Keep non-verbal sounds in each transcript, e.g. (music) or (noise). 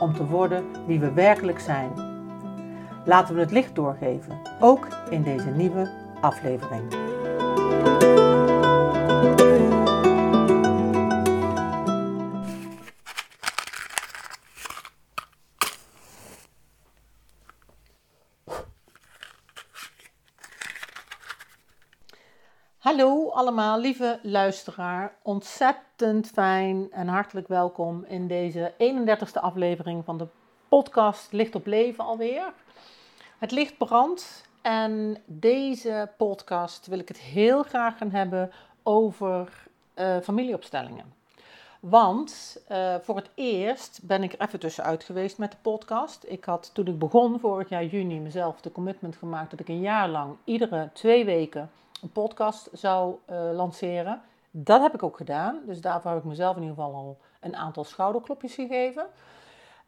om te worden wie we werkelijk zijn. Laten we het licht doorgeven, ook in deze nieuwe aflevering. Hallo allemaal, lieve luisteraar. Ontzettend fijn en hartelijk welkom in deze 31ste aflevering van de podcast Licht op Leven alweer. Het licht brandt en deze podcast wil ik het heel graag gaan hebben over uh, familieopstellingen. Want uh, voor het eerst ben ik er even tussenuit geweest met de podcast. Ik had toen ik begon vorig jaar juni mezelf de commitment gemaakt dat ik een jaar lang iedere twee weken een podcast zou uh, lanceren. Dat heb ik ook gedaan. Dus daarvoor heb ik mezelf in ieder geval al een aantal schouderklopjes gegeven.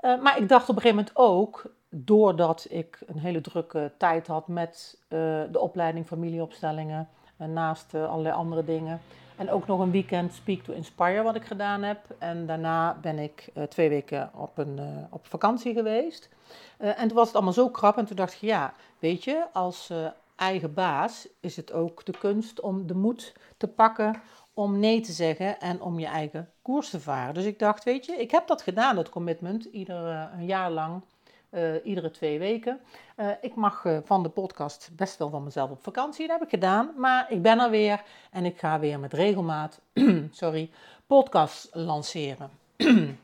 Uh, maar ik dacht op een gegeven moment ook, doordat ik een hele drukke tijd had met uh, de opleiding familieopstellingen, en naast allerlei andere dingen. En ook nog een weekend Speak to Inspire wat ik gedaan heb. En daarna ben ik twee weken op, een, op vakantie geweest. en toen was het allemaal zo krap en toen dacht ik, ja, weet je, als eigen baas is het ook de kunst om de moed te pakken om nee te zeggen en om je eigen koers te varen. Dus ik dacht, weet je, ik heb dat gedaan, dat commitment, ieder, een jaar lang, uh, iedere twee weken. Uh, ik mag van de podcast best wel van mezelf op vakantie, dat heb ik gedaan, maar ik ben er weer en ik ga weer met regelmaat, (clears throat) sorry, podcast lanceren. (clears throat)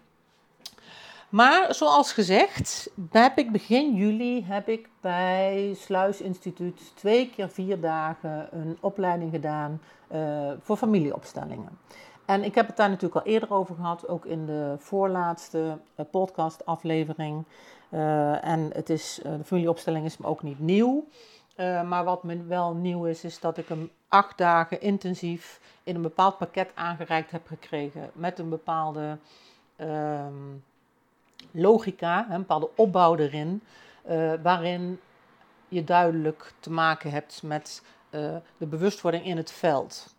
Maar zoals gezegd, heb ik begin juli heb ik bij Sluis Instituut twee keer vier dagen een opleiding gedaan uh, voor familieopstellingen. En ik heb het daar natuurlijk al eerder over gehad, ook in de voorlaatste uh, podcastaflevering. Uh, en het is, de familieopstelling is me ook niet nieuw. maar wat me wel nieuw is, is dat ik hem acht dagen intensief in een bepaald pakket aangereikt heb gekregen. Met een bepaalde ehm, logica, een bepaalde opbouw erin, uh, waarin je duidelijk te maken hebt met uh, de bewustwording in het veld.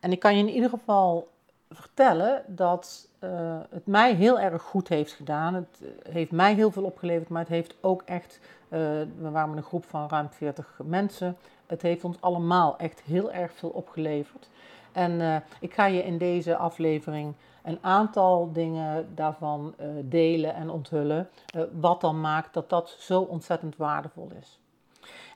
En ik kan je in ieder geval vertellen dat uh, het mij heel erg goed heeft gedaan. Het heeft mij heel veel opgeleverd, maar het heeft ook echt, we waren met een groep van ruim 40 mensen, het heeft ons allemaal echt heel erg veel opgeleverd. En ik ga je in deze aflevering een aantal dingen daarvan uh, delen en onthullen, uh, wat dan maakt dat dat zo ontzettend waardevol is.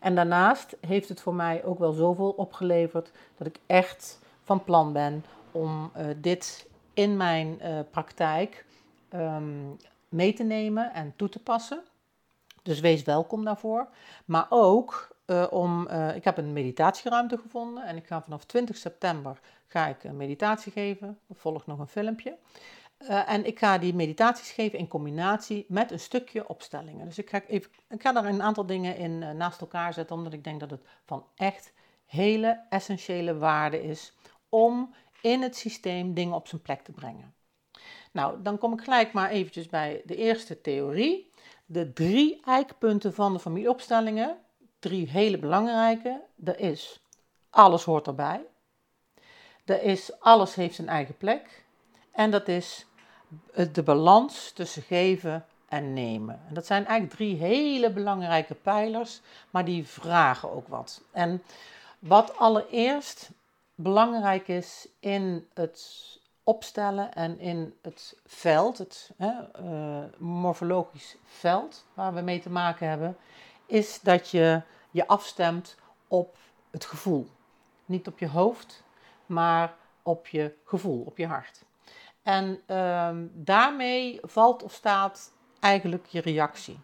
En daarnaast heeft het voor mij ook wel zoveel opgeleverd dat ik echt van plan ben om uh, dit in mijn praktijk um, mee te nemen en toe te passen. Dus wees welkom daarvoor. Maar ook uh, om, uh, ik heb een meditatieruimte gevonden en ik ga vanaf 20 september ga ik een meditatie geven. Er volgt nog een filmpje. Uh, en ik ga die meditaties geven in combinatie met een stukje opstellingen. Dus ik ga, even, ik ga daar een aantal dingen in naast elkaar zetten, omdat ik denk dat het van echt hele essentiële waarde is om in het systeem dingen op zijn plek te brengen. Nou, dan kom ik gelijk maar eventjes bij de eerste theorie. De drie eikpunten van de familieopstellingen drie hele belangrijke. Er is alles hoort erbij. Er is alles heeft zijn eigen plek. En dat is de balans tussen geven en nemen. En dat zijn eigenlijk drie hele belangrijke pijlers, maar die vragen ook wat. En wat allereerst belangrijk is in het opstellen en in het veld, het hè, uh, morfologisch veld waar we mee te maken hebben, is dat je je afstemt op het gevoel. Niet op je hoofd, maar op je gevoel, op je hart. En um, daarmee valt of staat eigenlijk je reactie.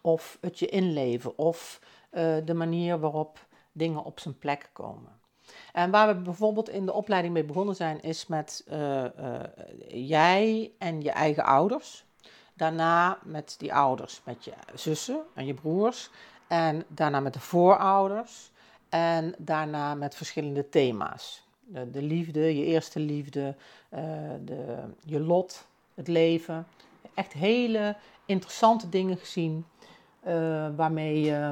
Of het je inleven, of uh, de manier waarop dingen op zijn plek komen. En waar we bijvoorbeeld in de opleiding mee begonnen zijn, is met uh, uh, jij en je eigen ouders. Daarna met die ouders, met je zussen en je broers. En daarna met de voorouders. En daarna met verschillende thema's. De, de liefde, je eerste liefde, uh, de, je lot, het leven. Echt hele interessante dingen gezien. Uh, waarmee uh,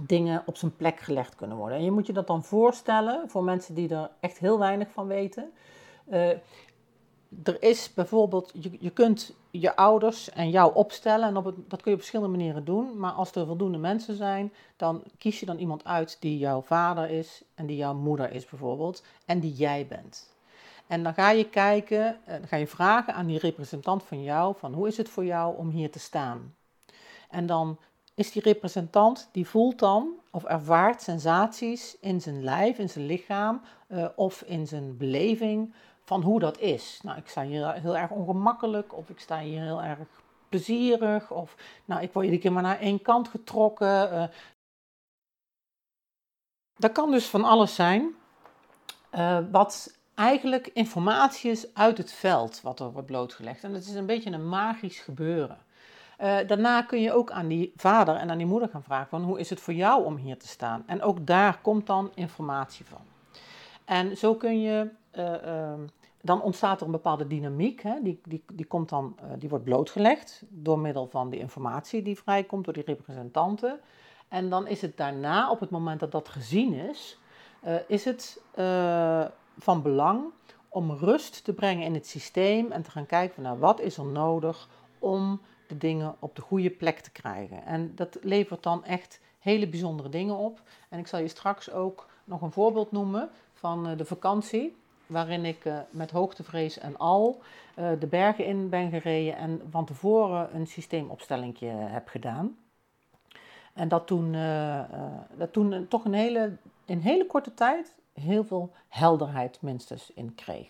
dingen op zijn plek gelegd kunnen worden. En je moet je dat dan voorstellen voor mensen die er echt heel weinig van weten. Er is bijvoorbeeld, je, je kunt je ouders en jou opstellen en op dat kun je op verschillende manieren doen. Maar als er voldoende mensen zijn, dan kies je dan iemand uit die jouw vader is en die jouw moeder is bijvoorbeeld en die jij bent. En dan ga je kijken, dan ga je vragen aan die representant van jou van hoe is het voor jou om hier te staan. En dan is die representant, die voelt dan of ervaart sensaties in zijn lijf, in zijn lichaam uh, of in zijn beleving van hoe dat is. Nou, ik sta hier heel erg ongemakkelijk of ik sta hier heel erg plezierig of nou, ik word iedere keer maar naar één kant getrokken. Uh, dat kan dus van alles zijn. Uh, wat eigenlijk informatie is uit het veld wat er wordt blootgelegd. En het is een beetje een magisch gebeuren. Uh, daarna kun je ook aan die vader en aan die moeder gaan vragen van hoe is het voor jou om hier te staan? En ook daar komt dan informatie van. En zo kun je, uh, uh, dan ontstaat er een bepaalde dynamiek, hè? Die, die, die, komt dan, die wordt blootgelegd door middel van die informatie die vrijkomt door die representanten. En dan is het daarna, op het moment dat dat gezien is, is het van belang om rust te brengen in het systeem en te gaan kijken van nou, wat is er nodig om de dingen op de goede plek te krijgen. En dat levert dan echt hele bijzondere dingen op. En ik zal je straks ook nog een voorbeeld noemen van eh, de vakantie, waarin ik uh, met hoogtevrees en al uh, de bergen in ben gereden en van tevoren een systeemopstelling heb gedaan. En dat toen, dat toen toch een hele, in hele korte tijd heel veel helderheid minstens in kreeg.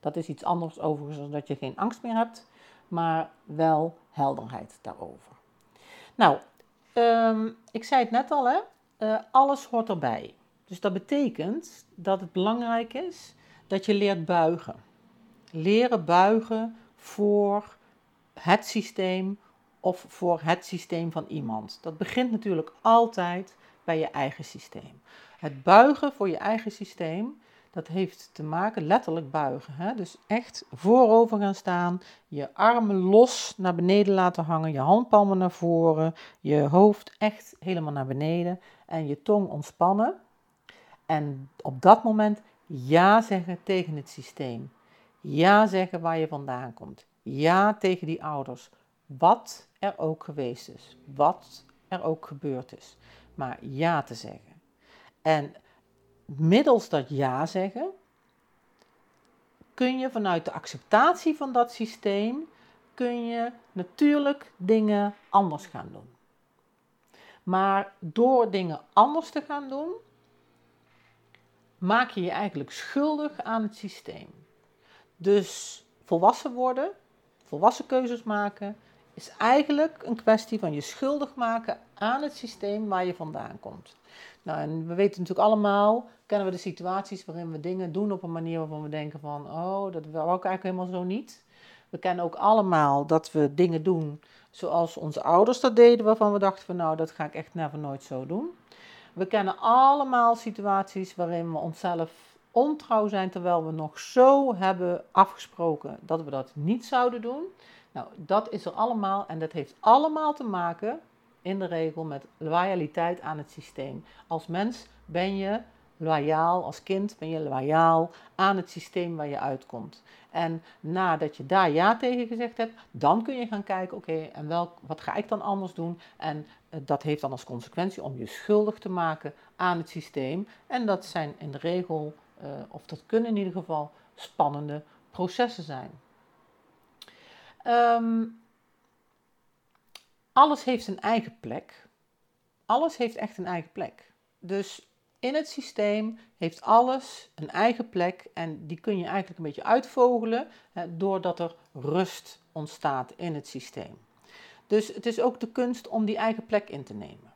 Dat is iets anders overigens dan dat je geen angst meer hebt, maar wel helderheid daarover. Nou, um, ik zei het net al, hè? Alles hoort erbij. Dus dat betekent dat het belangrijk is dat je leert buigen. Leren buigen voor het systeem of voor het systeem van iemand. Dat begint natuurlijk altijd bij je eigen systeem. Het buigen voor je eigen systeem dat heeft te maken, letterlijk buigen. Hè? Dus echt voorover gaan staan, je armen los naar beneden laten hangen, je handpalmen naar voren, je hoofd echt helemaal naar beneden en je tong ontspannen. En op dat moment ja zeggen tegen het systeem. Ja zeggen waar je vandaan komt. Ja tegen die ouders. Wat er ook geweest is. Wat er ook gebeurd is. Maar ja te zeggen. En middels dat ja zeggen, kun je vanuit de acceptatie van dat systeem, kun je natuurlijk dingen anders gaan doen. Maar door dingen anders te gaan doen, maak je je eigenlijk schuldig aan het systeem. Dus volwassen worden, volwassen keuzes maken, is eigenlijk een kwestie van je schuldig maken aan het systeem waar je vandaan komt. Nou, en we weten natuurlijk allemaal, kennen we de situaties waarin we dingen doen op een manier waarvan we denken van, oh, dat wil ik eigenlijk helemaal zo niet. We kennen ook allemaal dat we dingen doen zoals onze ouders dat deden, waarvan we dachten van, nou, dat ga ik echt never nooit zo doen. We kennen allemaal situaties waarin we onszelf ontrouw zijn terwijl we nog zo hebben afgesproken dat we dat niet zouden doen. Nou, dat is er allemaal en dat heeft allemaal te maken in de regel met loyaliteit aan het systeem. Als mens ben je loyaal, als kind ben je loyaal aan het systeem waar je uitkomt. En nadat je daar ja tegen gezegd hebt, dan kun je gaan kijken, oké, en welk, wat ga ik dan anders doen? En uh, dat heeft dan als consequentie om je schuldig te maken aan het systeem. En dat zijn in de regel, uh, of dat kunnen in ieder geval, spannende processen zijn. Um, alles heeft zijn eigen plek. Alles heeft echt een eigen plek. Dus in het systeem heeft alles een eigen plek en die kun je eigenlijk een beetje uitvogelen hè, doordat er rust ontstaat in het systeem. Dus het is ook de kunst om die eigen plek in te nemen.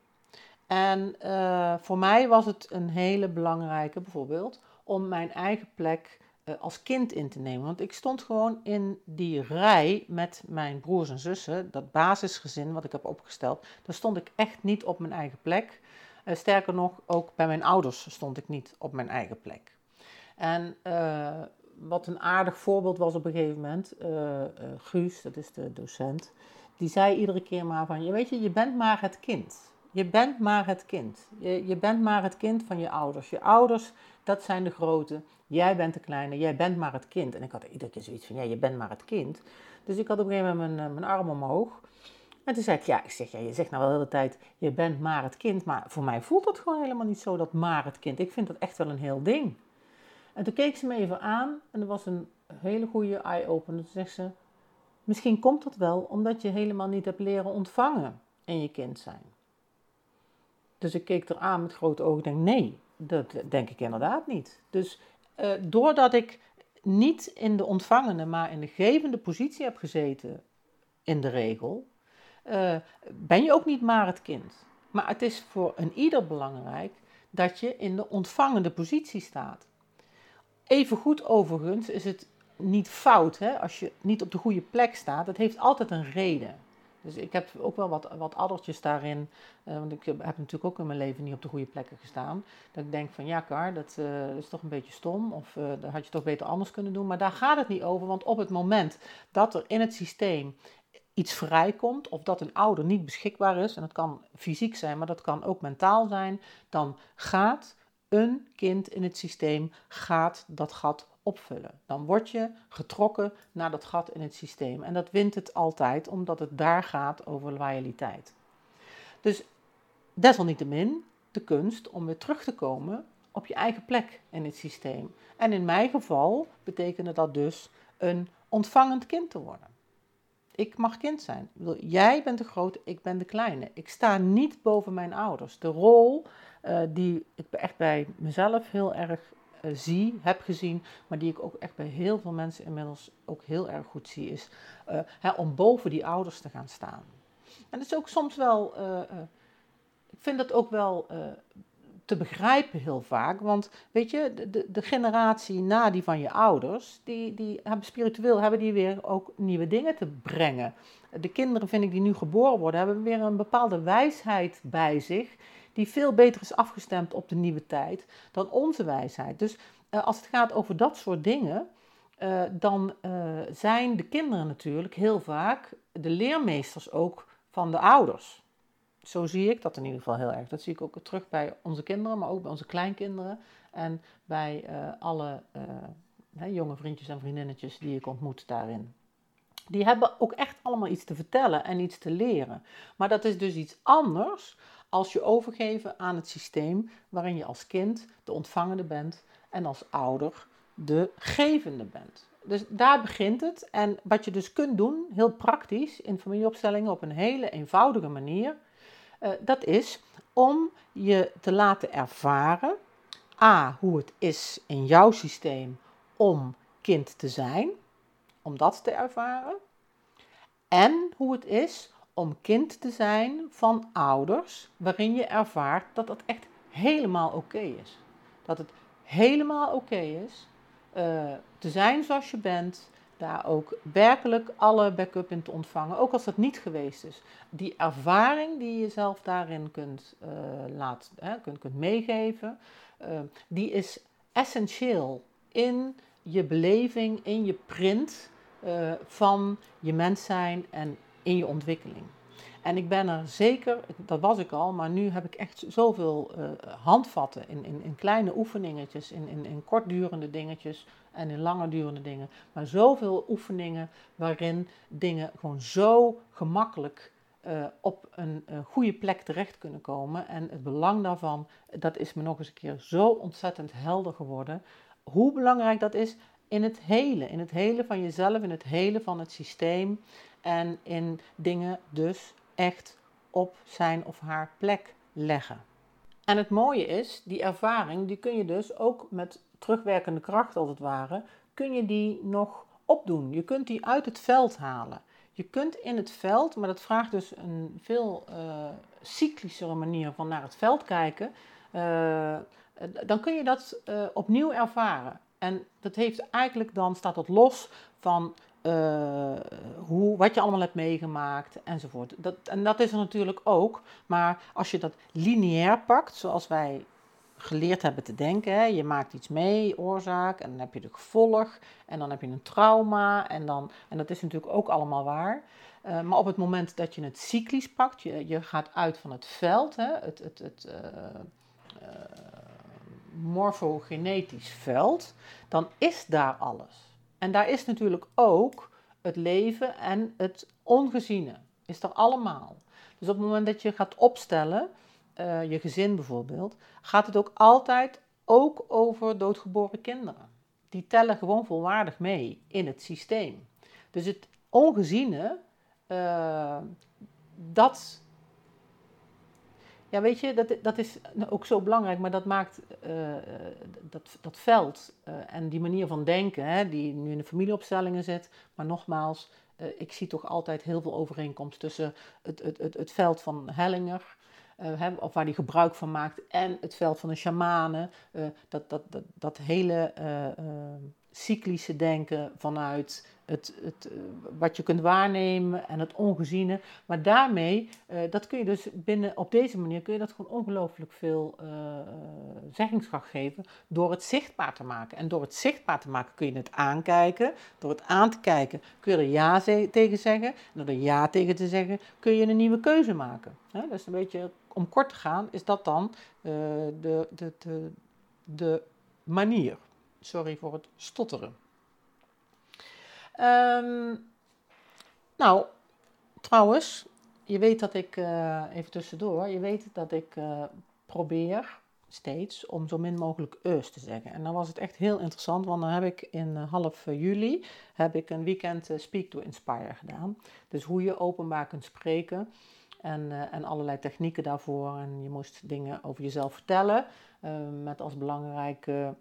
En uh, voor mij was het een hele belangrijke bijvoorbeeld om mijn eigen plek eh, als kind in te nemen. Want ik stond gewoon in die rij met mijn broers en zussen, dat basisgezin wat ik heb opgesteld. Daar stond ik echt niet op mijn eigen plek. Uh, sterker nog, ook bij mijn ouders stond ik niet op mijn eigen plek. En uh, wat een aardig voorbeeld was op een gegeven moment, Guus, dat is de docent, die zei iedere keer maar van, je weet je, je bent maar het kind. Je bent maar het kind. Je, je bent maar het kind van je ouders. Je ouders, dat zijn de grote. Jij bent de kleine. Jij bent maar het kind. En ik had iedere keer zoiets van, ja, je bent maar het kind. Dus ik had op een gegeven moment mijn, eh, mijn arm omhoog. En toen zei ik, ja, ik zeg, ja, je zegt nou wel de hele tijd, je bent maar het kind. Maar voor mij voelt dat gewoon helemaal niet zo, dat maar het kind. Ik vind dat echt wel een heel ding. En toen keek ze me even aan en dat was een hele goede eye-opener. Toen zegt ze, misschien komt dat wel omdat je helemaal niet hebt leren ontvangen in je kind zijn. Dus ik keek er aan met grote ogen en denk, nee, dat denk ik inderdaad niet. Dus uh, doordat ik niet in de ontvangende, maar in de gevende positie heb gezeten, in de regel, uh, ben je ook niet maar het kind. Maar het is voor een ieder belangrijk dat je in de ontvangende positie staat. Even goed overigens is het niet fout hè, als je niet op de goede plek staat. Het heeft altijd een reden. Dus ik heb ook wel wat, wat addertjes daarin. Uh, want ik heb natuurlijk ook in mijn leven niet op de goede plekken gestaan. Dat ik denk van ja, Kar, dat uh, is toch een beetje stom. Of uh, dat had je toch beter anders kunnen doen. Maar daar gaat het niet over. Want op het moment dat er in het systeem iets vrijkomt. Of dat een ouder niet beschikbaar is. En dat kan fysiek zijn, maar dat kan ook mentaal zijn. Dan gaat een kind in het systeem gaat dat gat opvullen. Dan word je getrokken naar dat gat in het systeem. En dat wint het altijd, omdat het daar gaat over loyaliteit. Dus desalniettemin de kunst om weer terug te komen op je eigen plek in het systeem. En in mijn geval betekende dat dus een ontvangend kind te worden. Ik mag kind zijn. Jij bent de grote, ik ben de kleine. Ik sta niet boven mijn ouders. De rol uh, die ik echt bij mezelf heel erg uh, zie, heb gezien, maar die ik ook echt bij heel veel mensen inmiddels ook heel erg goed zie, is uh, hè, om boven die ouders te gaan staan. En dat is ook soms wel, ik vind dat ook wel te begrijpen heel vaak. Want weet je, de, de, generatie na die van je ouders, die, die hebben spiritueel hebben die weer ook nieuwe dingen te brengen. De kinderen, vind ik, die nu geboren worden, hebben weer een bepaalde wijsheid bij zich. Die veel beter is afgestemd op de nieuwe tijd dan onze wijsheid. Dus uh, als het gaat over dat soort dingen, uh, dan uh, zijn de kinderen natuurlijk heel vaak de leermeesters ook van de ouders zo zie ik dat in ieder geval heel erg. Dat zie ik ook terug bij onze kinderen, maar ook bij onze kleinkinderen en bij uh, alle uh, jonge vriendjes en vriendinnetjes die ik ontmoet daarin. Die hebben ook echt allemaal iets te vertellen en iets te leren. Maar dat is dus iets anders als je overgeven aan het systeem waarin je als kind de ontvangende bent en als ouder de gevende bent. Dus daar begint het. En wat je dus kunt doen, heel praktisch in familieopstellingen op een hele eenvoudige manier, uh, dat is om je te laten ervaren, a, hoe het is in jouw systeem om kind te zijn, om dat te ervaren, en hoe het is om kind te zijn van ouders waarin je ervaart dat dat echt helemaal oké is. Dat het helemaal oké is uh, te zijn zoals je bent, daar ook werkelijk alle backup in te ontvangen, ook als dat niet geweest is. Die ervaring die je zelf daarin kunt, uh, laat, hè, kunt, kunt meegeven, uh, die is essentieel in je beleving, in je print uh, van je mens zijn en in je ontwikkeling. En ik ben er zeker, dat was ik al, maar nu heb ik echt zoveel uh, handvatten in, in, in, kleine oefeningetjes, in, in, in kortdurende dingetjes en in langer durende dingen. Maar zoveel oefeningen waarin dingen gewoon zo gemakkelijk uh, op een uh, goede plek terecht kunnen komen. En het belang daarvan, dat is me nog eens een keer zo ontzettend helder geworden. Hoe belangrijk dat is in het hele, in het hele van jezelf, in het hele van het systeem. En in dingen dus echt op zijn of haar plek leggen. En het mooie is, die ervaring, die kun je dus ook met terugwerkende kracht als het ware, kun je die nog opdoen. Je kunt die uit het veld halen. Je kunt in het veld, maar dat vraagt dus een veel uh, cyclischere manier van naar het veld kijken. Uh, dan kun je dat uh, opnieuw ervaren. En dat heeft eigenlijk dan, staat dat los van uh, hoe, wat je allemaal hebt meegemaakt enzovoort. Dat, en dat is er natuurlijk ook, maar als je dat lineair pakt, zoals wij geleerd hebben te denken, je maakt iets mee, oorzaak, en dan heb je de gevolg, en dan heb je een trauma, en, dan, en dat is natuurlijk ook allemaal waar. Uh, maar op het moment dat je het cyclisch pakt, je, je gaat uit van het veld, hè, het, het, het uh, morfogenetisch veld, dan is daar alles. En daar is natuurlijk ook het leven en het ongeziene. Is er allemaal. Dus op het moment dat je gaat opstellen, uh, je gezin bijvoorbeeld, gaat het ook altijd ook over doodgeboren kinderen. Die tellen gewoon volwaardig mee in het systeem. Dus het ongeziene, uh, dat ja, weet je, dat, dat is ook zo belangrijk, maar dat maakt uh, dat, dat veld uh, en die manier van denken, hè, die nu in de familieopstellingen zit. Maar nogmaals, uh, ik zie toch altijd heel veel overeenkomst tussen het, het, het, het veld van Hellinger, hè, of waar hij gebruik van maakt, en het veld van de shamanen. dat, dat, dat, dat hele cyclische denken vanuit het, het, eh, wat je kunt waarnemen en het ongeziene. Maar daarmee, uh, dat kun je dus binnen, op deze manier kun je dat gewoon ongelooflijk veel uh, zeggingskracht geven door het zichtbaar te maken. En door het zichtbaar te maken kun je het aankijken. Door het aan te kijken kun je er ja tegen zeggen. En door er ja tegen te zeggen kun je een nieuwe keuze maken. He, dus een beetje, om kort te gaan, is dat dan de, de, de manier. Sorry voor het stotteren. Um, nou, trouwens, je weet dat ik, uh, even tussendoor, je weet dat ik uh, probeer steeds om zo min mogelijk eus te zeggen. En dan was het echt heel interessant, want dan heb ik in uh, half juli heb ik een weekend Speak to Inspire gedaan. Dus hoe je openbaar kunt spreken en, en allerlei technieken daarvoor. En je moest dingen over jezelf vertellen, met als belangrijke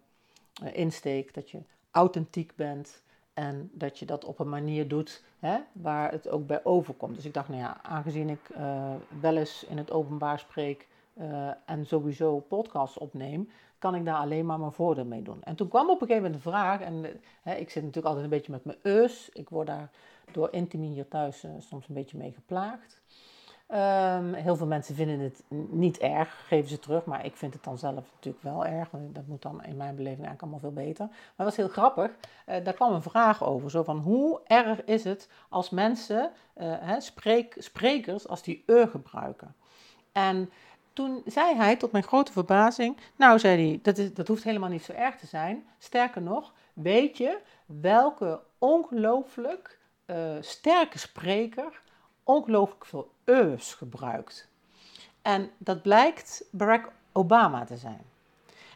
insteek dat je authentiek bent, en dat je dat op een manier doet hè, waar het ook bij overkomt. Dus ik dacht, nou ja, aangezien ik uh, wel eens in het openbaar spreek uh, en sowieso podcasts opneem, kan ik daar alleen maar mijn voordeel mee doen. En toen kwam op een gegeven moment de vraag, en hè, ik zit natuurlijk altijd een beetje met mijn eus. Ik word daar door Intimi hier thuis soms een beetje mee geplaagd. Um, heel veel mensen vinden het niet erg, geven ze terug, maar ik vind het dan zelf natuurlijk wel erg. Dat moet dan in mijn beleving eigenlijk allemaal veel beter. Maar dat was heel grappig. Uh, daar kwam een vraag over, zo van hoe erg is het als mensen, uh, hè, spreek, sprekers, als die ur gebruiken. En toen zei hij, tot mijn grote verbazing, nou zei hij, dat, is, dat hoeft helemaal niet zo erg te zijn. Sterker nog, weet je welke ongelooflijk uh, sterke spreker ongelooflijk veel e's gebruikt. En dat blijkt Barack Obama te zijn.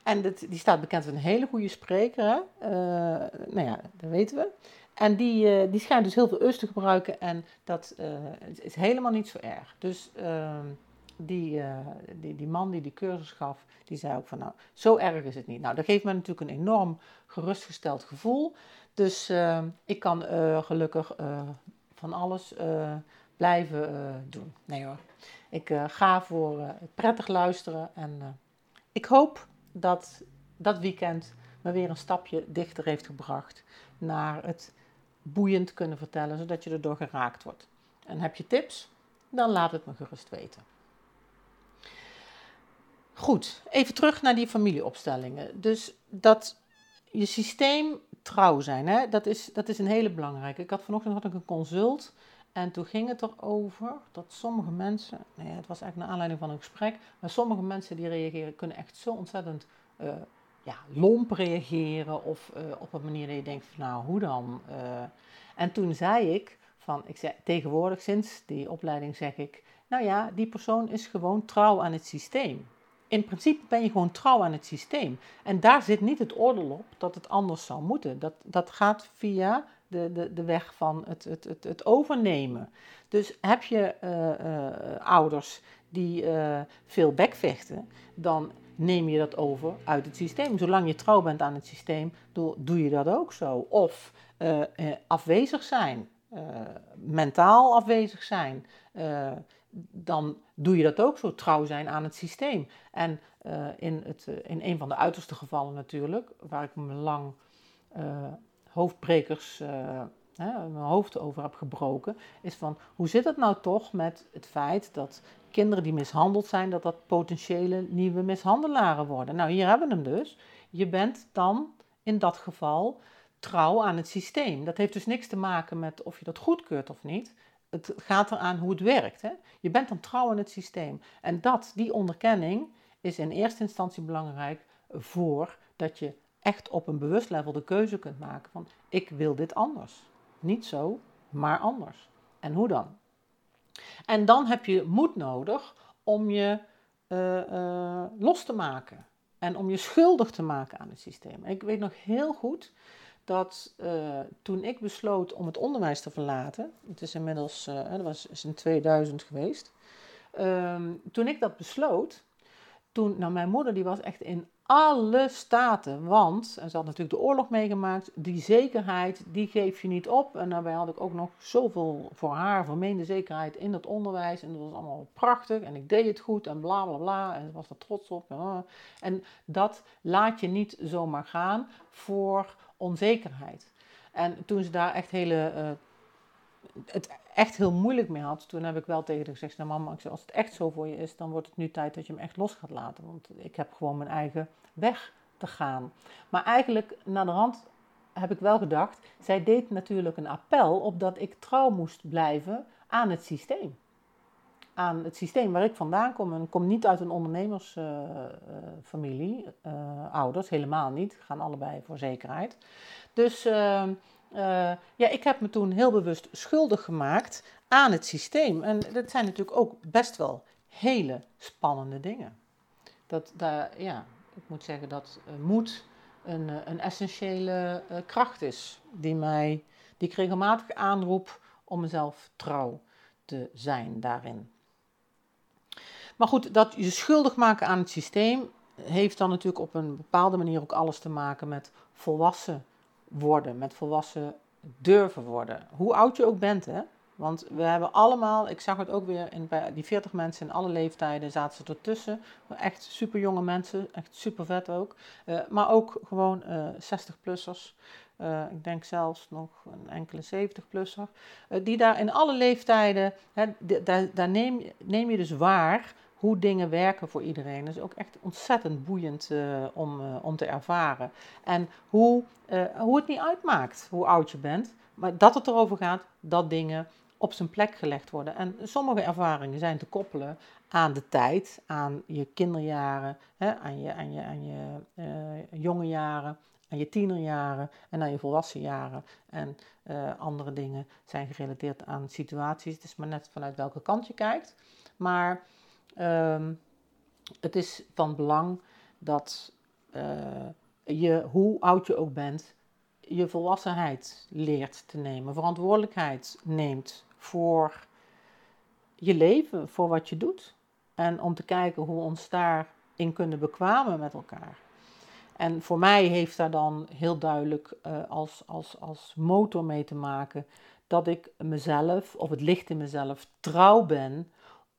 En dat, die staat bekend als een hele goede spreker. Hè? Uh, nou ja, dat weten we. En die, uh, die schijnt dus heel veel eus te gebruiken. En dat uh, is helemaal niet zo erg. Dus ehm, die, die, die man die die cursus gaf, die zei ook van nou, zo erg is het niet. Nou, dat geeft me natuurlijk een enorm gerustgesteld gevoel. Dus ehm, ik kan gelukkig van alles blijven uh, doen. Nee hoor. Ik uh, ga voor uh, prettig luisteren en ik hoop dat dat weekend me weer een stapje dichter heeft gebracht naar het boeiend kunnen vertellen, zodat je erdoor geraakt wordt. En heb je tips? Dan laat het me gerust weten. Goed, even terug naar die familieopstellingen. Dus dat je systeem trouw zijn, hè, dat, is, dat is een hele belangrijke. Ik had vanochtend had ik een consult en toen ging het erover dat sommige mensen, het was eigenlijk naar aanleiding van een gesprek, maar sommige mensen die reageren kunnen echt zo ontzettend uh, ja, lomp reageren of uh, op een manier dat je denkt van nou, hoe dan? Uh, en toen zei ik van, ik zei tegenwoordig sinds die opleiding zeg ik, nou ja, die persoon is gewoon trouw aan het systeem. In principe ben je gewoon trouw aan het systeem. En daar zit niet het oordeel op dat het anders zou moeten. Dat, dat gaat via de, de, de weg van het, het, het, het overnemen. Dus heb je uh, uh, ouders die uh, veel bekvechten, dan neem je dat over uit het systeem. Zolang je trouw bent aan het systeem, doe, je dat ook zo. Of afwezig zijn, mentaal afwezig zijn, dan doe je dat ook zo, trouw zijn aan het systeem. En in, het, in een van de uiterste gevallen natuurlijk, waar ik me lang hoofdbrekers hè, mijn hoofd over heb gebroken, is van hoe zit het nou toch met het feit dat kinderen die mishandeld zijn, dat dat potentiële nieuwe mishandelaren worden. Nou, hier hebben we hem dus. Je bent dan in dat geval trouw aan het systeem. Dat heeft dus niks te maken met of je dat goedkeurt of niet. Het gaat eraan hoe het werkt. Hè? Je bent dan trouw aan het systeem. En dat, die onderkenning, is in eerste instantie belangrijk voor dat je echt op een bewust level de keuze kunt maken van ik wil dit anders. Niet zo, maar anders. En hoe dan? En dan heb je moed nodig om je uh, uh, los te maken. En om je schuldig te maken aan het systeem. ik weet nog heel goed dat uh, toen ik besloot om het onderwijs te verlaten. Het is inmiddels, dat was in 2000 geweest. Ehm, toen ik dat besloot, toen, nou mijn moeder die was echt in alle staten. Want, en ze had natuurlijk de oorlog meegemaakt, die zekerheid, die geef je niet op. En daarbij had ik ook nog zoveel voor haar vermeende zekerheid in het onderwijs. En dat was allemaal prachtig en ik deed het goed en bla bla bla. En ze was er trots op. En dat laat je niet zomaar gaan voor onzekerheid. En toen ze daar echt hele... Uh, het echt heel moeilijk mee had, toen heb ik wel tegen haar gezegd: nou, Mama, als het echt zo voor je is, dan wordt het nu tijd dat je hem echt los gaat laten. Want ik heb gewoon mijn eigen weg te gaan. Maar eigenlijk, naar de rand heb ik wel gedacht: zij deed natuurlijk een appel op dat ik trouw moest blijven aan het systeem. Aan het systeem waar ik vandaan kom. En ik kom niet uit een ondernemersfamilie, uh, uh, ouders, helemaal niet. Gaan allebei voor zekerheid. Dus. Uh, ja, ik heb me toen heel bewust schuldig gemaakt aan het systeem. En dat zijn natuurlijk ook best wel hele spannende dingen. Dat, daar, ja, ik moet zeggen dat uh, moed een, uh, een essentiële kracht is die, mij, die ik regelmatig aanroep om mezelf trouw te zijn daarin. Maar goed, dat je schuldig maken aan het systeem heeft dan natuurlijk op een bepaalde manier ook alles te maken met volwassen worden, met volwassen durven worden. Hoe oud je ook bent, hè. Want we hebben allemaal, ik zag het ook weer in, bij die 40 mensen in alle leeftijden zaten ze ertussen. Echt super jonge mensen, echt super vet ook. Uh, maar ook gewoon uh, eh, 60-plussers. Uh, eh, ik denk zelfs nog een enkele 70-plusser. die daar in alle leeftijden, hè, daar, daar neem, neem je dus waar hoe dingen werken voor iedereen. Dat is ook echt ontzettend boeiend uh, om, uh, om te ervaren. En hoe, uh, hoe het niet uitmaakt hoe oud je bent, maar dat het erover gaat dat dingen op zijn plek gelegd worden. En sommige ervaringen zijn te koppelen aan de tijd, aan je kinderjaren, hè, aan je, aan je, aan je jonge jaren, aan je tienerjaren en aan je volwassen jaren. En andere dingen zijn gerelateerd aan situaties. Het is maar net vanuit welke kant je kijkt. Maar Um, het is van belang dat uh, je, hoe oud je ook bent, je volwassenheid leert te nemen, verantwoordelijkheid neemt voor je leven, voor wat je doet. En om te kijken hoe we ons daarin kunnen bekwamen met elkaar. En voor mij heeft daar dan heel duidelijk uh, als, als, als motor mee te maken dat ik mezelf, of het licht in mezelf, trouw ben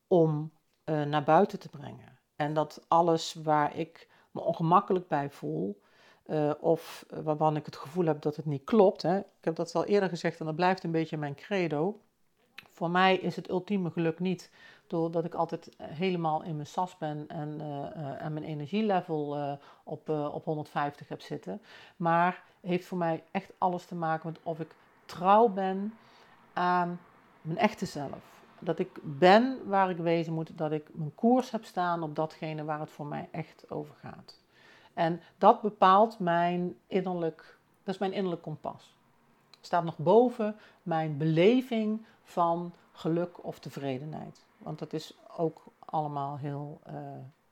om uh, naar buiten te brengen. En dat alles waar ik me ongemakkelijk bij voel, uh, of waarvan ik het gevoel heb dat het niet klopt. Hè. Ik heb dat al eerder gezegd en dat blijft een beetje mijn credo. Voor mij is het ultieme geluk niet doordat ik altijd helemaal in mijn sas ben en, en mijn energielevel op, op 150 heb zitten. Maar heeft voor mij echt alles te maken met of ik trouw ben aan mijn echte zelf dat ik ben waar ik wezen moet, dat ik mijn koers heb staan op datgene waar het voor mij echt over gaat. En dat bepaalt mijn innerlijk, dat is mijn innerlijk kompas. Staat nog boven mijn beleving van geluk of tevredenheid. Want dat is ook allemaal heel uh,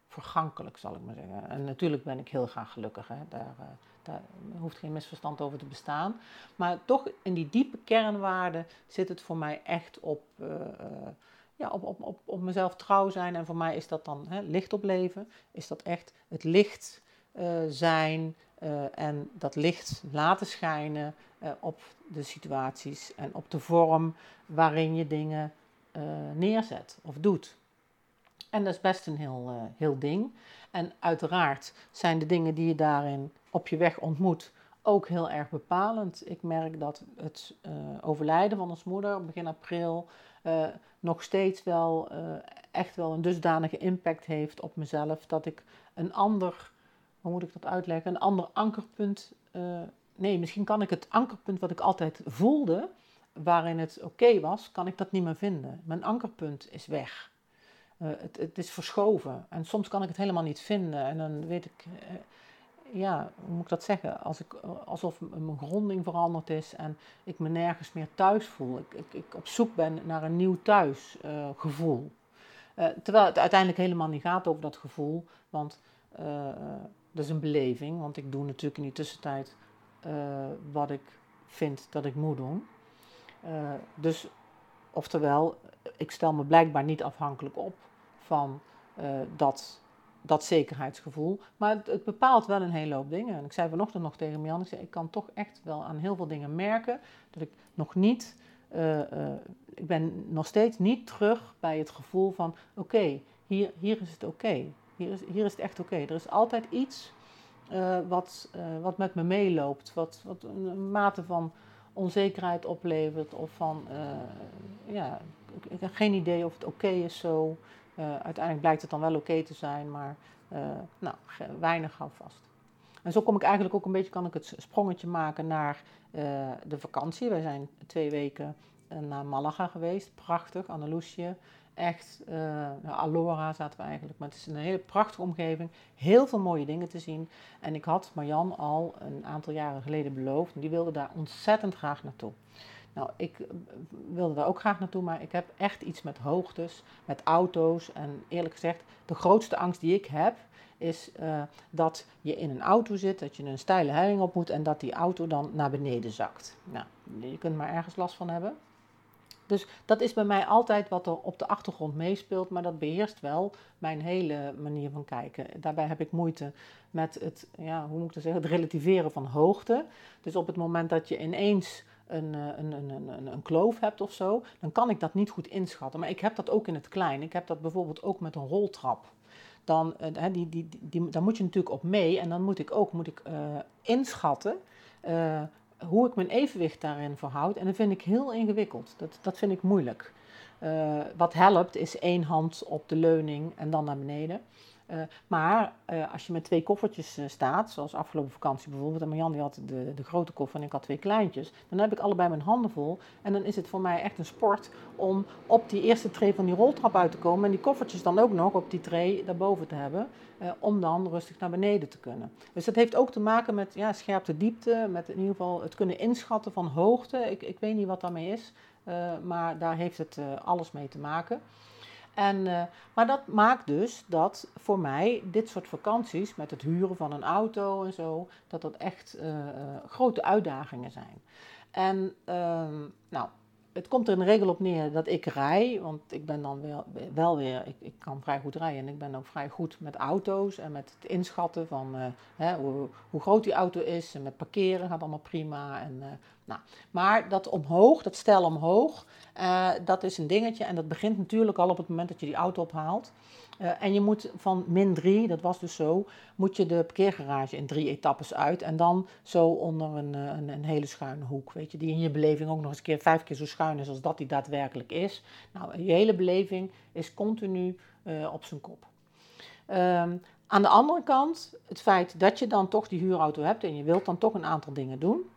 vergankelijk, zal ik maar zeggen. En natuurlijk ben ik heel graag gelukkig. Hè. Daar, uh, daar hoeft geen misverstand over te bestaan. Maar toch in die diepe kernwaarden zit het voor mij echt op, uh, ja, op, op, op, op mezelf trouw zijn. En voor mij is dat dan hè, licht op leven. Is dat echt het licht uh, zijn en dat licht laten schijnen op de situaties en op de vorm waarin je dingen neerzet of doet. En dat is best een heel, heel ding. En uiteraard zijn de dingen die je daarin op je weg ontmoet ook heel erg bepalend. Ik merk dat het overlijden van ons moeder begin april nog steeds wel echt wel een dusdanige impact heeft op mezelf dat ik een ander, hoe moet ik dat uitleggen, een ander ankerpunt. nee, misschien kan ik het ankerpunt wat ik altijd voelde, waarin het oké was, kan ik dat niet meer vinden. Mijn ankerpunt is weg. Uh, het, het, is verschoven. En soms kan ik het helemaal niet vinden. En dan weet ik, uh, ja, hoe moet ik dat zeggen? Als ik, alsof mijn gronding veranderd is en ik me nergens meer thuis voel. Ik, ik, op zoek ben naar een nieuw thuisgevoel. Uh, terwijl het uiteindelijk helemaal niet gaat over dat gevoel. Want dat is een beleving. Want ik doe natuurlijk in die tussentijd wat ik vind dat ik moet doen. Dus, oftewel, ik stel me blijkbaar niet afhankelijk op van uh, dat, dat zekerheidsgevoel. Maar het, bepaalt wel een hele hoop dingen. En ik zei vanochtend nog tegen Mian, ik, zei, ik kan toch echt wel aan heel veel dingen merken dat ik nog niet, uh, ik ben nog steeds niet terug bij het gevoel van, oké, hier, hier is het oké. Hier, is, hier is het echt oké. Er is altijd iets wat, wat met me meeloopt, wat, wat een mate van onzekerheid oplevert of van, ja, ik, heb geen idee of het oké is zo. Uh, uiteindelijk blijkt het dan wel oké te zijn, maar uh, nou, weinig vast. En zo kom ik eigenlijk ook een beetje, kan ik het sprongetje maken naar de vakantie. Wij zijn twee weken naar Malaga geweest, prachtig, Andalusië echt, nou, Alora zaten we eigenlijk, maar het is een hele prachtige omgeving. Heel veel mooie dingen te zien. En ik had Marjan al een aantal jaren geleden beloofd en die wilde daar ontzettend graag naartoe. Nou, ik eh, wilde daar ook graag naartoe, maar ik heb echt iets met hoogtes, met auto's. En eerlijk gezegd, de grootste angst die ik heb, is uh, dat je in een auto zit, dat je een steile helling op moet en dat die auto dan naar beneden zakt. Nou, je kunt maar ergens last van hebben. Dus dat is bij mij altijd wat er op de achtergrond meespeelt, maar dat beheerst wel mijn hele manier van kijken. Daarbij heb ik moeite met het, ja, hoe moet ik dat zeggen, het relativeren van hoogte. Dus op het moment dat je ineens een, een, een, een, een kloof hebt of zo, dan kan ik dat niet goed inschatten. Maar ik heb dat ook in het klein. Ik heb dat bijvoorbeeld ook met een roltrap. Dan, uh, die, die, die, daar moet je natuurlijk op mee en dan moet ik ook moet ik, uh, inschatten. Hoe ik mijn evenwicht daarin verhoud. En dat vind ik heel ingewikkeld. Dat, dat vind ik moeilijk. Wat helpt is één hand op de leuning en dan naar beneden. Uh, maar uh, als je met twee koffertjes staat, zoals afgelopen vakantie bijvoorbeeld, en Marjan had de, de grote koffer en ik had twee kleintjes, dan heb ik allebei mijn handen vol. En dan is het voor mij echt een sport om op die eerste tree van die roltrap uit te komen en die koffertjes dan ook nog op die tree daarboven te hebben. Om dan rustig naar beneden te kunnen. Dus dat heeft ook te maken met ja, scherpte diepte, met in ieder geval het kunnen inschatten van hoogte. Ik, ik weet niet wat daarmee is, maar daar heeft het alles mee te maken. En, maar dat maakt dus dat voor mij dit soort vakanties met het huren van een auto en zo, dat dat echt grote uitdagingen zijn. En ehm, nou, het komt er in de regel op neer dat ik rij, want ik ben dan wel, wel weer, ik, ik kan vrij goed rijden en ik ben ook vrij goed met auto's en met het inschatten van hè, hoe, groot die auto is en met parkeren gaat allemaal prima. En, nou, maar dat omhoog, dat stel omhoog, uh, dat is een dingetje en dat begint natuurlijk al op het moment dat je die auto ophaalt. Uh, en je moet van min 3, dat was dus zo, moet je de parkeergarage in drie etappes uit. En dan zo onder een, een, een, hele schuine hoek, weet je, die in je beleving ook nog eens een keer vijf keer zo schuin is als dat die daadwerkelijk is. Nou, je hele beleving is continu op zijn kop. Um, aan de andere kant, het feit dat je dan toch die huurauto hebt en je wilt dan toch een aantal dingen doen.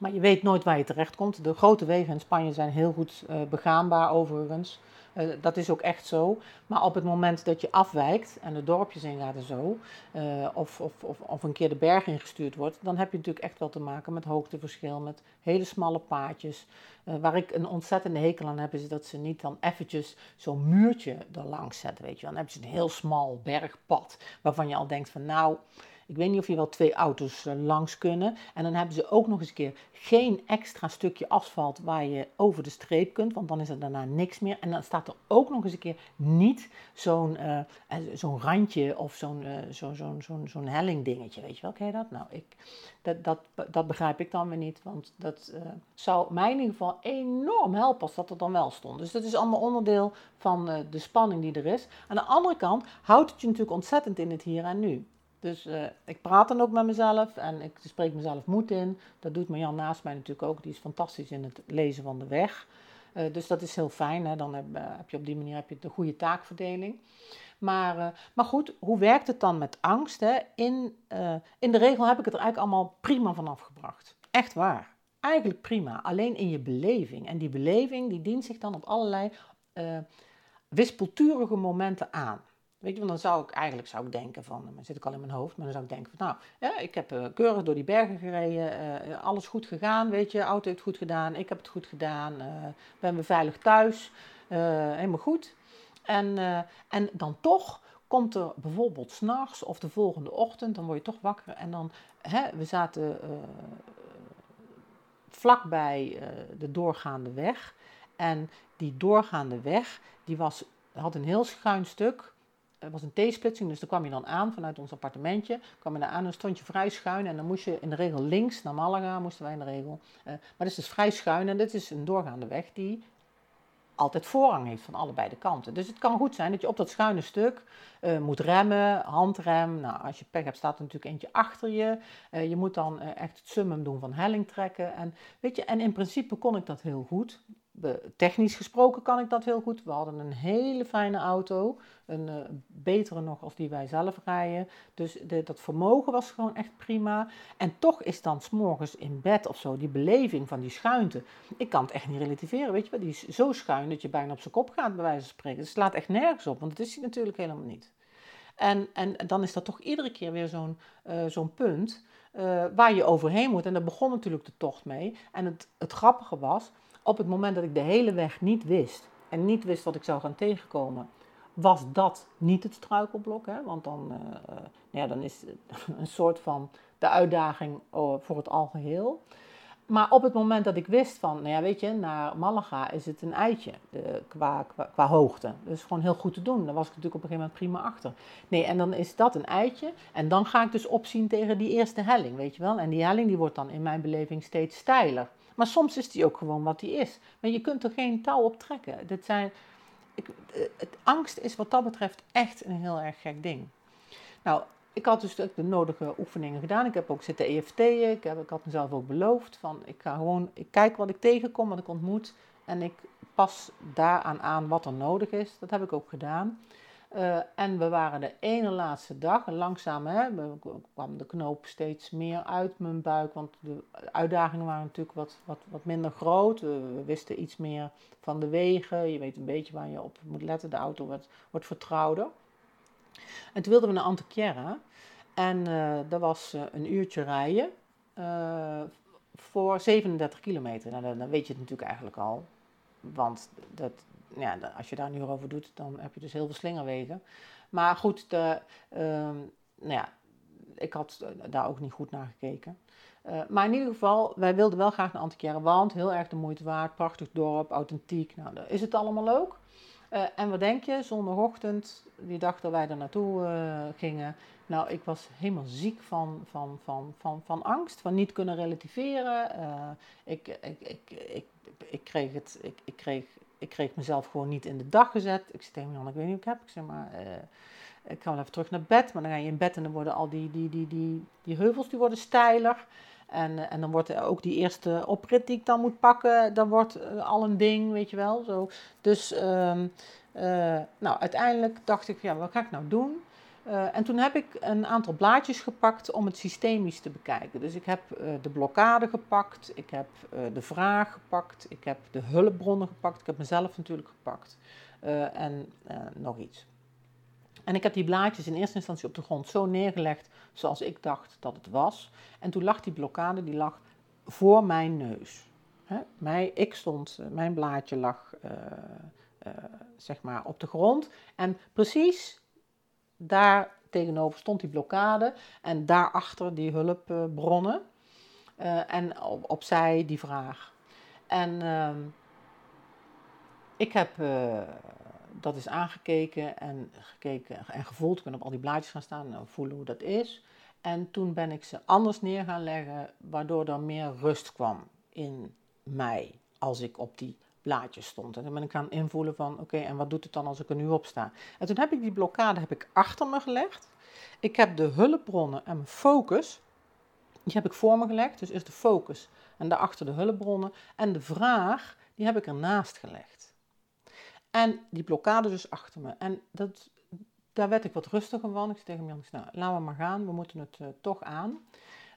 Maar je weet nooit waar je terecht komt. De grote wegen in Spanje zijn heel goed uh, begaanbaar overigens. Uh, dat is ook echt zo. Maar op het moment dat je afwijkt en de dorpjes ingaat en zo, uh, of, of, of, of, een keer de berg ingestuurd wordt, dan heb je natuurlijk echt wel te maken met hoogteverschil, met hele smalle paadjes. Waar ik een ontzettende hekel aan heb, is dat ze niet dan eventjes zo'n muurtje erlangs zetten, weet je Dan heb je een heel smal bergpad, waarvan je al denkt van nou, ik weet niet of je wel twee auto's uh, langs kunnen. En dan hebben ze ook nog eens een keer geen extra stukje asfalt waar je over de streep kunt, want dan is er daarna niks meer. En dan staat er ook nog eens een keer niet zo'n uh, zo'n randje of zo'n zo, zo, zo, zo'n helling dingetje. Weet je wel, ken je dat? Nou, ik, dat, dat, dat begrijp ik dan weer niet, want dat zou mij in ieder geval enorm helpen als dat er dan wel stond. Dus dat is allemaal onderdeel van de spanning die er is. Aan de andere kant houdt het je natuurlijk ontzettend in het hier en nu. Dus uh, ik praat dan ook met mezelf en ik spreek mezelf moed in. Dat doet Marjan naast mij natuurlijk ook. Die is fantastisch in het lezen van de weg. Uh, dus dat is heel fijn. Hè? Dan heb, uh, heb, je op die manier heb je de goede taakverdeling. Maar, maar goed, hoe werkt het dan met angst? Hè? In, in de regel heb ik het er eigenlijk allemaal prima van afgebracht. Echt waar. Eigenlijk prima. Alleen in je beleving. En die beleving die dient zich dan op allerlei wispelturige momenten aan. Weet je, want dan zou ik eigenlijk zou ik denken van, dan zit ik al in mijn hoofd, maar dan zou ik denken van, nou, ja, ik heb uh, keurig door die bergen gereden, uh, alles goed gegaan, weet je, auto heeft goed gedaan, ik heb het goed gedaan, uh, ben weer veilig thuis, helemaal goed. En, en dan toch komt er bijvoorbeeld s'nachts of de volgende ochtend, dan word je toch wakker en dan, hè, we zaten vlakbij de doorgaande weg en die doorgaande weg, die was, had een heel schuin stuk, het was een T-splitsing, dus daar kwam je dan aan vanuit ons appartementje. kwam je daar aan en stond je vrij schuin. En dan moest je in de regel links naar Malaga, moesten wij in de regel. Uh, maar dat is dus vrij schuin en dit is een doorgaande weg die altijd voorrang heeft van allebei de kanten. Dus het kan goed zijn dat je op dat schuine stuk uh, moet remmen, handrem. Nou, als je pech hebt, staat er natuurlijk eentje achter je. Uh, je moet dan echt het summum doen van helling trekken. En, weet je, en in principe kon ik dat heel goed technisch gesproken kan ik dat heel goed. We hadden een hele fijne auto, een uh, betere nog als die wij zelf rijden. Dus de, dat vermogen was gewoon echt prima. En toch is dan s'morgens in bed of zo die beleving van die schuinte. Ik kan het echt niet relativeren, weet je wel. Die is zo schuin dat je bijna op zijn kop gaat, bij wijze van spreken. Dus het slaat echt nergens op, want dat is hij natuurlijk helemaal niet. En, en dan is dat toch iedere keer weer zo'n zo'n punt uh, waar je overheen moet. En daar begon natuurlijk de tocht mee. En het, het grappige was op het moment dat ik de hele weg niet wist en niet wist wat ik zou gaan tegenkomen, was dat niet het struikelblok. Hè? Want dan, uh, ja, dan is het (laughs) een soort van de uitdaging oh, voor het algeheel. Maar op het moment dat ik wist van, nou ja, weet je, naar Malaga is het een eitje qua, qua, qua, hoogte. Dus gewoon heel goed te doen. Daar was ik natuurlijk op een gegeven moment prima achter. Nee, en dan is dat een eitje. En dan ga ik dus opzien tegen die eerste helling, weet je wel. En die helling die wordt dan in mijn beleving steeds steiler. Maar soms is die ook gewoon wat die is. Maar je kunt er geen touw op trekken. Zijn, ik, het, angst is wat dat betreft echt een heel erg gek ding. Nou, ik had dus de nodige oefeningen gedaan. Ik heb ook zitten EFT'en. Ik, heb, ik had mezelf ook beloofd van ik ga gewoon, ik kijk wat ik tegenkom, wat ik ontmoet. En ik pas daaraan aan wat er nodig is. Dat heb ik ook gedaan. Uh, en we waren de ene laatste dag langzaam hè, kwam de knoop steeds meer uit mijn buik, want de uitdagingen waren natuurlijk wat, wat, wat minder groot. We, wisten iets meer van de wegen, je weet een beetje waar je op moet letten, de auto wordt, wordt vertrouwder. En toen wilden we naar Antequera en uh, dat was uh, een uurtje rijden voor 37 kilometer. Nou, dan weet je het natuurlijk eigenlijk al, want dat, ja, als je daar uur over doet, dan heb je dus heel veel slingerwegen. Maar goed, de, ehm, nou ja, ik had daar ook niet goed naar gekeken. Uh, maar in ieder geval, wij wilden wel graag naar Antiquaire, want heel erg de moeite waard, prachtig dorp, authentiek. Nou, is het allemaal ook. Uh, en wat denk je, zondagochtend, die dag dat wij er naartoe gingen, nou, ik was helemaal ziek van, van, van, van, van angst, van niet kunnen relativeren. ik, ik, ik, ik, ik, kreeg het, ik, ik kreeg ik kreeg mezelf gewoon niet in de dag gezet. Ik zei tegen Jan, ik weet niet wat ik heb. Ik zeg maar, uh, ik ga wel even terug naar bed. Maar dan ga je in bed en dan worden al die, die, die, die, die heuvels die worden steiler. En, uh, en dan wordt ook die eerste oprit die ik dan moet pakken, dan wordt uh, al een ding, weet je wel. Zo. Dus um, nou, uiteindelijk dacht ik, ja, wat ga ik nou doen? Uh, en toen heb ik een aantal blaadjes gepakt om het systemisch te bekijken. Dus ik heb uh, de blokkade gepakt, ik heb uh, de vraag gepakt, ik heb de hulpbronnen gepakt, ik heb mezelf natuurlijk gepakt en nog iets. En ik heb die blaadjes in eerste instantie op de grond zo neergelegd zoals ik dacht dat het was. En toen lag die blokkade, die lag voor mijn neus. Hè? Mij, ik stond, mijn blaadje lag zeg maar op de grond. En precies daar tegenover stond die blokkade en daarachter die hulpbronnen. Uh, en op, opzij die vraag. En uh, ik heb uh, dat eens aangekeken en gekeken en gevoeld. Ik ben op al die blaadjes gaan staan en voelen hoe dat is. En toen ben ik ze anders neer gaan leggen, waardoor er meer rust kwam in mij als ik op die blaadjes stond. En dan ben ik gaan invoelen van, oké, en wat doet het dan als ik er nu op sta? En toen heb ik die blokkade heb ik achter me gelegd. Ik heb de hulpbronnen en mijn focus, die heb ik voor me gelegd. Dus is de focus en daarachter de hulpbronnen. En de vraag, die heb ik ernaast gelegd. En die blokkade dus achter me. En dat, daar werd ik wat rustiger van. Ik zei tegen Jan, nou, laten we maar gaan, we moeten het uh, toch aan.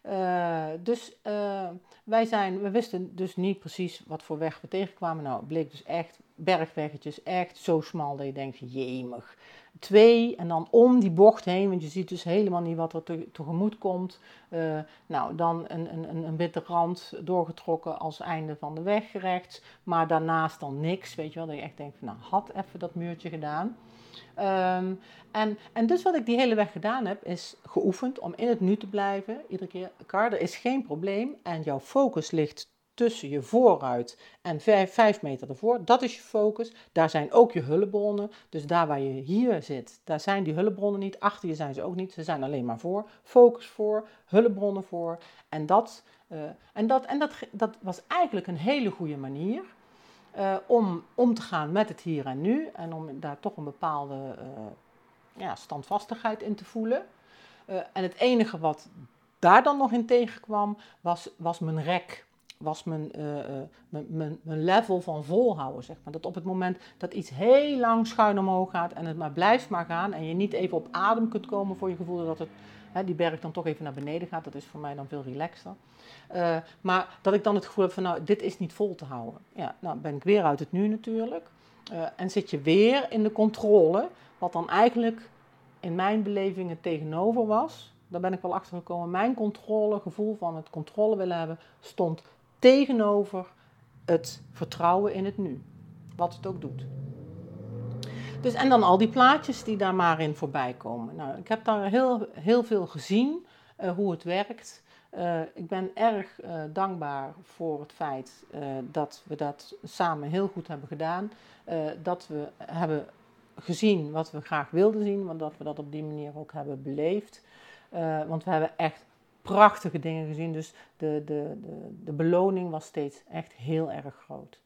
Uh, dus uh, wij zijn, we wisten dus niet precies wat voor weg we tegenkwamen. Nou, het bleek dus echt bergweggetjes, echt zo smal dat je denkt, jemig. Twee en dan om die bocht heen, want je ziet dus helemaal niet wat er te, tegemoet komt. Uh, nou, dan een, een, een witte rand doorgetrokken als einde van de weg rechts, maar daarnaast dan niks, weet je wel. Dat je echt denkt, van, nou, had even dat muurtje gedaan. Um, en, en dus wat ik die hele weg gedaan heb, is geoefend om in het nu te blijven. Iedere keer, Car, er is geen probleem en jouw focus ligt tussen je vooruit en vijf, vijf, meter ervoor. Dat is je focus. Daar zijn ook je hulpbronnen. Dus daar waar je hier zit, daar zijn die hulpbronnen niet. Achter je zijn ze ook niet. Ze zijn alleen maar voor. Focus voor, hulpbronnen voor. En dat, uh, en dat, en dat, dat was eigenlijk een hele goede manier uh, om om te gaan met het hier en nu. En om daar toch een bepaalde uh, ja, standvastigheid in te voelen. Uh, en het enige wat daar dan nog in tegenkwam, was, was mijn rek. Was mijn, mijn, mijn, mijn, level van volhouden, zeg maar. Dat op het moment dat iets heel lang schuin omhoog gaat en het maar blijft maar gaan en je niet even op adem kunt komen voor je gevoel dat het, die berg dan toch even naar beneden gaat, dat is voor mij dan veel relaxter. Uh, maar dat ik dan het gevoel heb van, nou, dit is niet vol te houden. Ja, nou ben ik weer uit het nu natuurlijk. Uh, en zit je weer in de controle, wat dan eigenlijk in mijn beleving het tegenover was. Daar ben ik wel achter gekomen. Mijn controle, gevoel van het controle willen hebben, stond tegenover het vertrouwen in het nu. Wat het ook doet. Dus, en dan al die plaatjes die daar maar in voorbij komen. Nou, ik heb daar heel, heel veel gezien, uh, hoe het werkt. Uh, ik ben erg uh, dankbaar voor het feit dat we dat samen heel goed hebben gedaan. dat we hebben gezien wat we graag wilden zien, want dat we dat op die manier ook hebben beleefd. want we hebben echt prachtige dingen gezien, dus de, de, de, de beloning was steeds echt heel erg groot.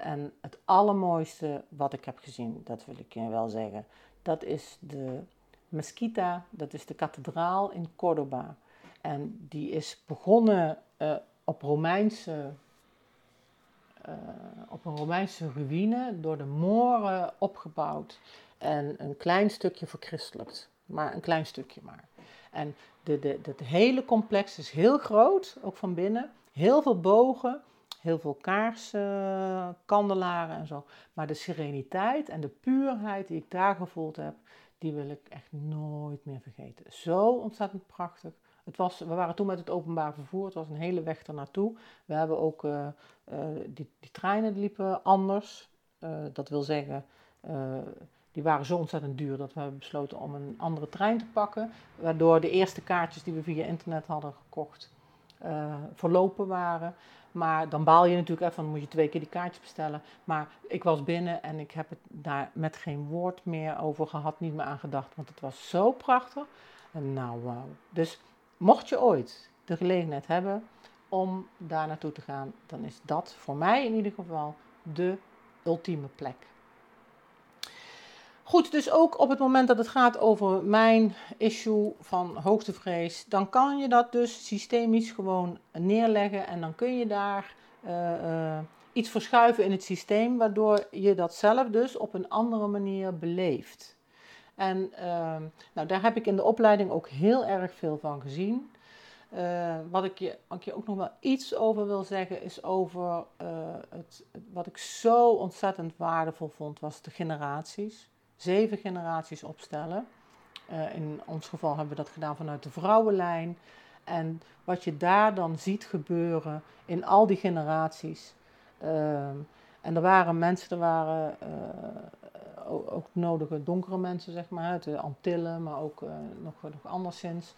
En het allermooiste wat ik heb gezien, dat wil ik je wel zeggen, dat is de Mesquita, dat is de kathedraal in Cordoba. En die is begonnen uh, op, Romeinse, uh, op een Romeinse ruïne, door de Moren opgebouwd en een klein stukje verchristelijkt. Maar een klein stukje maar. En de, de, hele complex is heel groot, ook van binnen. Heel veel bogen, heel veel kaarsen, kandelaren en zo. Maar de sereniteit en de puurheid die ik daar gevoeld heb, die wil ik echt nooit meer vergeten. Zo ontzettend prachtig. Het was, we waren toen met het openbaar vervoer, het was een hele weg er naartoe. We hebben ook, uh, uh, die, die, treinen liepen anders. Uh, dat wil zeggen, die waren zo ontzettend duur dat we hebben besloten om een andere trein te pakken. Waardoor de eerste kaartjes die we via internet hadden gekocht, verlopen waren. Maar dan baal je natuurlijk even, dan moet je twee keer die kaartjes bestellen. Maar ik was binnen en ik heb het daar met geen woord meer over gehad, niet meer aan gedacht. Want het was zo prachtig. En nou, wauw. Dus mocht je ooit de gelegenheid hebben om daar naartoe te gaan, dan is dat voor mij in ieder geval de ultieme plek. Goed, dus ook op het moment dat het gaat over mijn issue van hoogtevrees, dan kan je dat dus systemisch gewoon neerleggen en dan kun je daar uh, uh, iets verschuiven in het systeem, waardoor je dat zelf dus op een andere manier beleeft. En uh, nou, daar heb ik in de opleiding ook heel erg veel van gezien. Uh, wat, ik je, ik je ook nog wel iets over wil zeggen, is over het, wat ik zo ontzettend waardevol vond, was de generaties. Zeven generaties opstellen. Uh, in ons geval hebben we dat gedaan vanuit de vrouwenlijn. En wat je daar dan ziet gebeuren in al die generaties. Ehm, en er waren mensen, er waren ook nodige donkere mensen, zeg maar, uit de Antillen, maar ook nog, nog anderszins.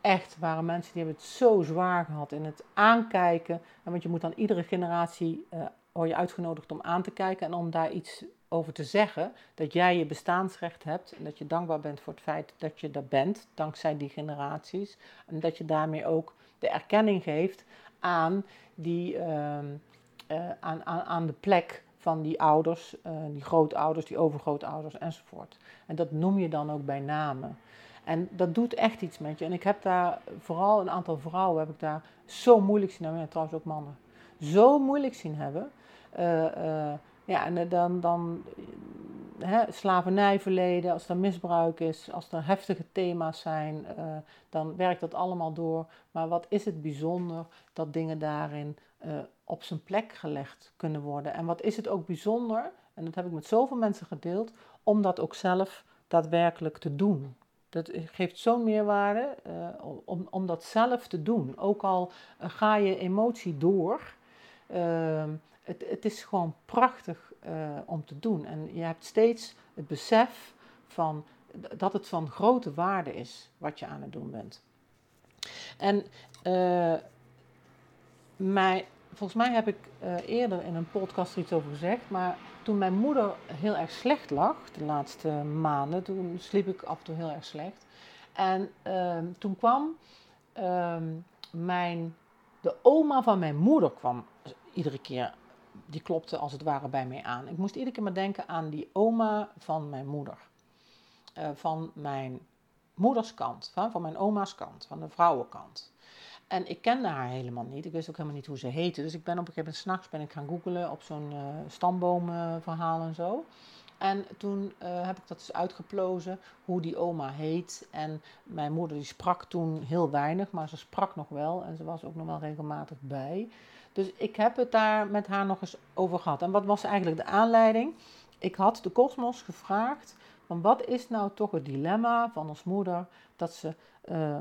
Echt waren mensen die hebben het zo zwaar gehad in het aankijken. En want je moet dan iedere generatie, word je uitgenodigd om aan te kijken en om daar iets over te zeggen. Dat jij je bestaansrecht hebt en dat je dankbaar bent voor het feit dat je er bent, dankzij die generaties. En dat je daarmee ook de erkenning geeft aan, die, uh, uh, aan, aan, aan de plek van die ouders, uh, die grootouders, die overgrootouders enzovoort. En dat noem je dan ook bij namen. En dat doet echt iets met je. En ik heb daar vooral een aantal vrouwen heb ik daar zo moeilijk zien hebben. En trouwens ook mannen. Zo moeilijk zien hebben. Ja, en dan, dan hè, slavernijverleden, als er misbruik is, als er heftige thema's zijn, uh, dan werkt dat allemaal door. Maar wat is het bijzonder dat dingen daarin uh, op zijn plek gelegd kunnen worden? En wat is het ook bijzonder, en dat heb ik met zoveel mensen gedeeld, om dat ook zelf daadwerkelijk te doen. Dat geeft zo'n meerwaarde om, om dat zelf te doen. Ook al ga je emotie door, ehm, het, is gewoon prachtig uh, om te doen. En je hebt steeds het besef van dat het van grote waarde is wat je aan het doen bent. En uh, mij, volgens mij heb ik uh, eerder in een podcast er iets over gezegd, maar toen mijn moeder heel erg slecht lag, de laatste maanden, toen sliep ik af en toe heel erg slecht. En ehm, toen kwam ehm, mijn, de oma van mijn moeder kwam iedere keer die klopte als het ware bij mij aan. Ik moest iedere keer maar denken aan die oma van mijn moeder. Uh, van mijn moeders kant, van, van mijn oma's kant, van de vrouwenkant. En ik kende haar helemaal niet. Ik wist ook helemaal niet hoe ze heette. Dus ik ben op een gegeven moment s'nachts ben ik gaan googlen op zo'n uh, stambomenverhaal en zo. En toen uh, heb ik dat eens uitgeplozen, hoe die oma heet. En mijn moeder die sprak toen heel weinig, maar ze sprak nog wel. En ze was ook nog wel regelmatig bij. Dus ik heb het daar met haar nog eens over gehad. En wat was eigenlijk de aanleiding? Ik had de kosmos gevraagd: van wat is nou toch het dilemma van ons moeder? Dat ze, uh,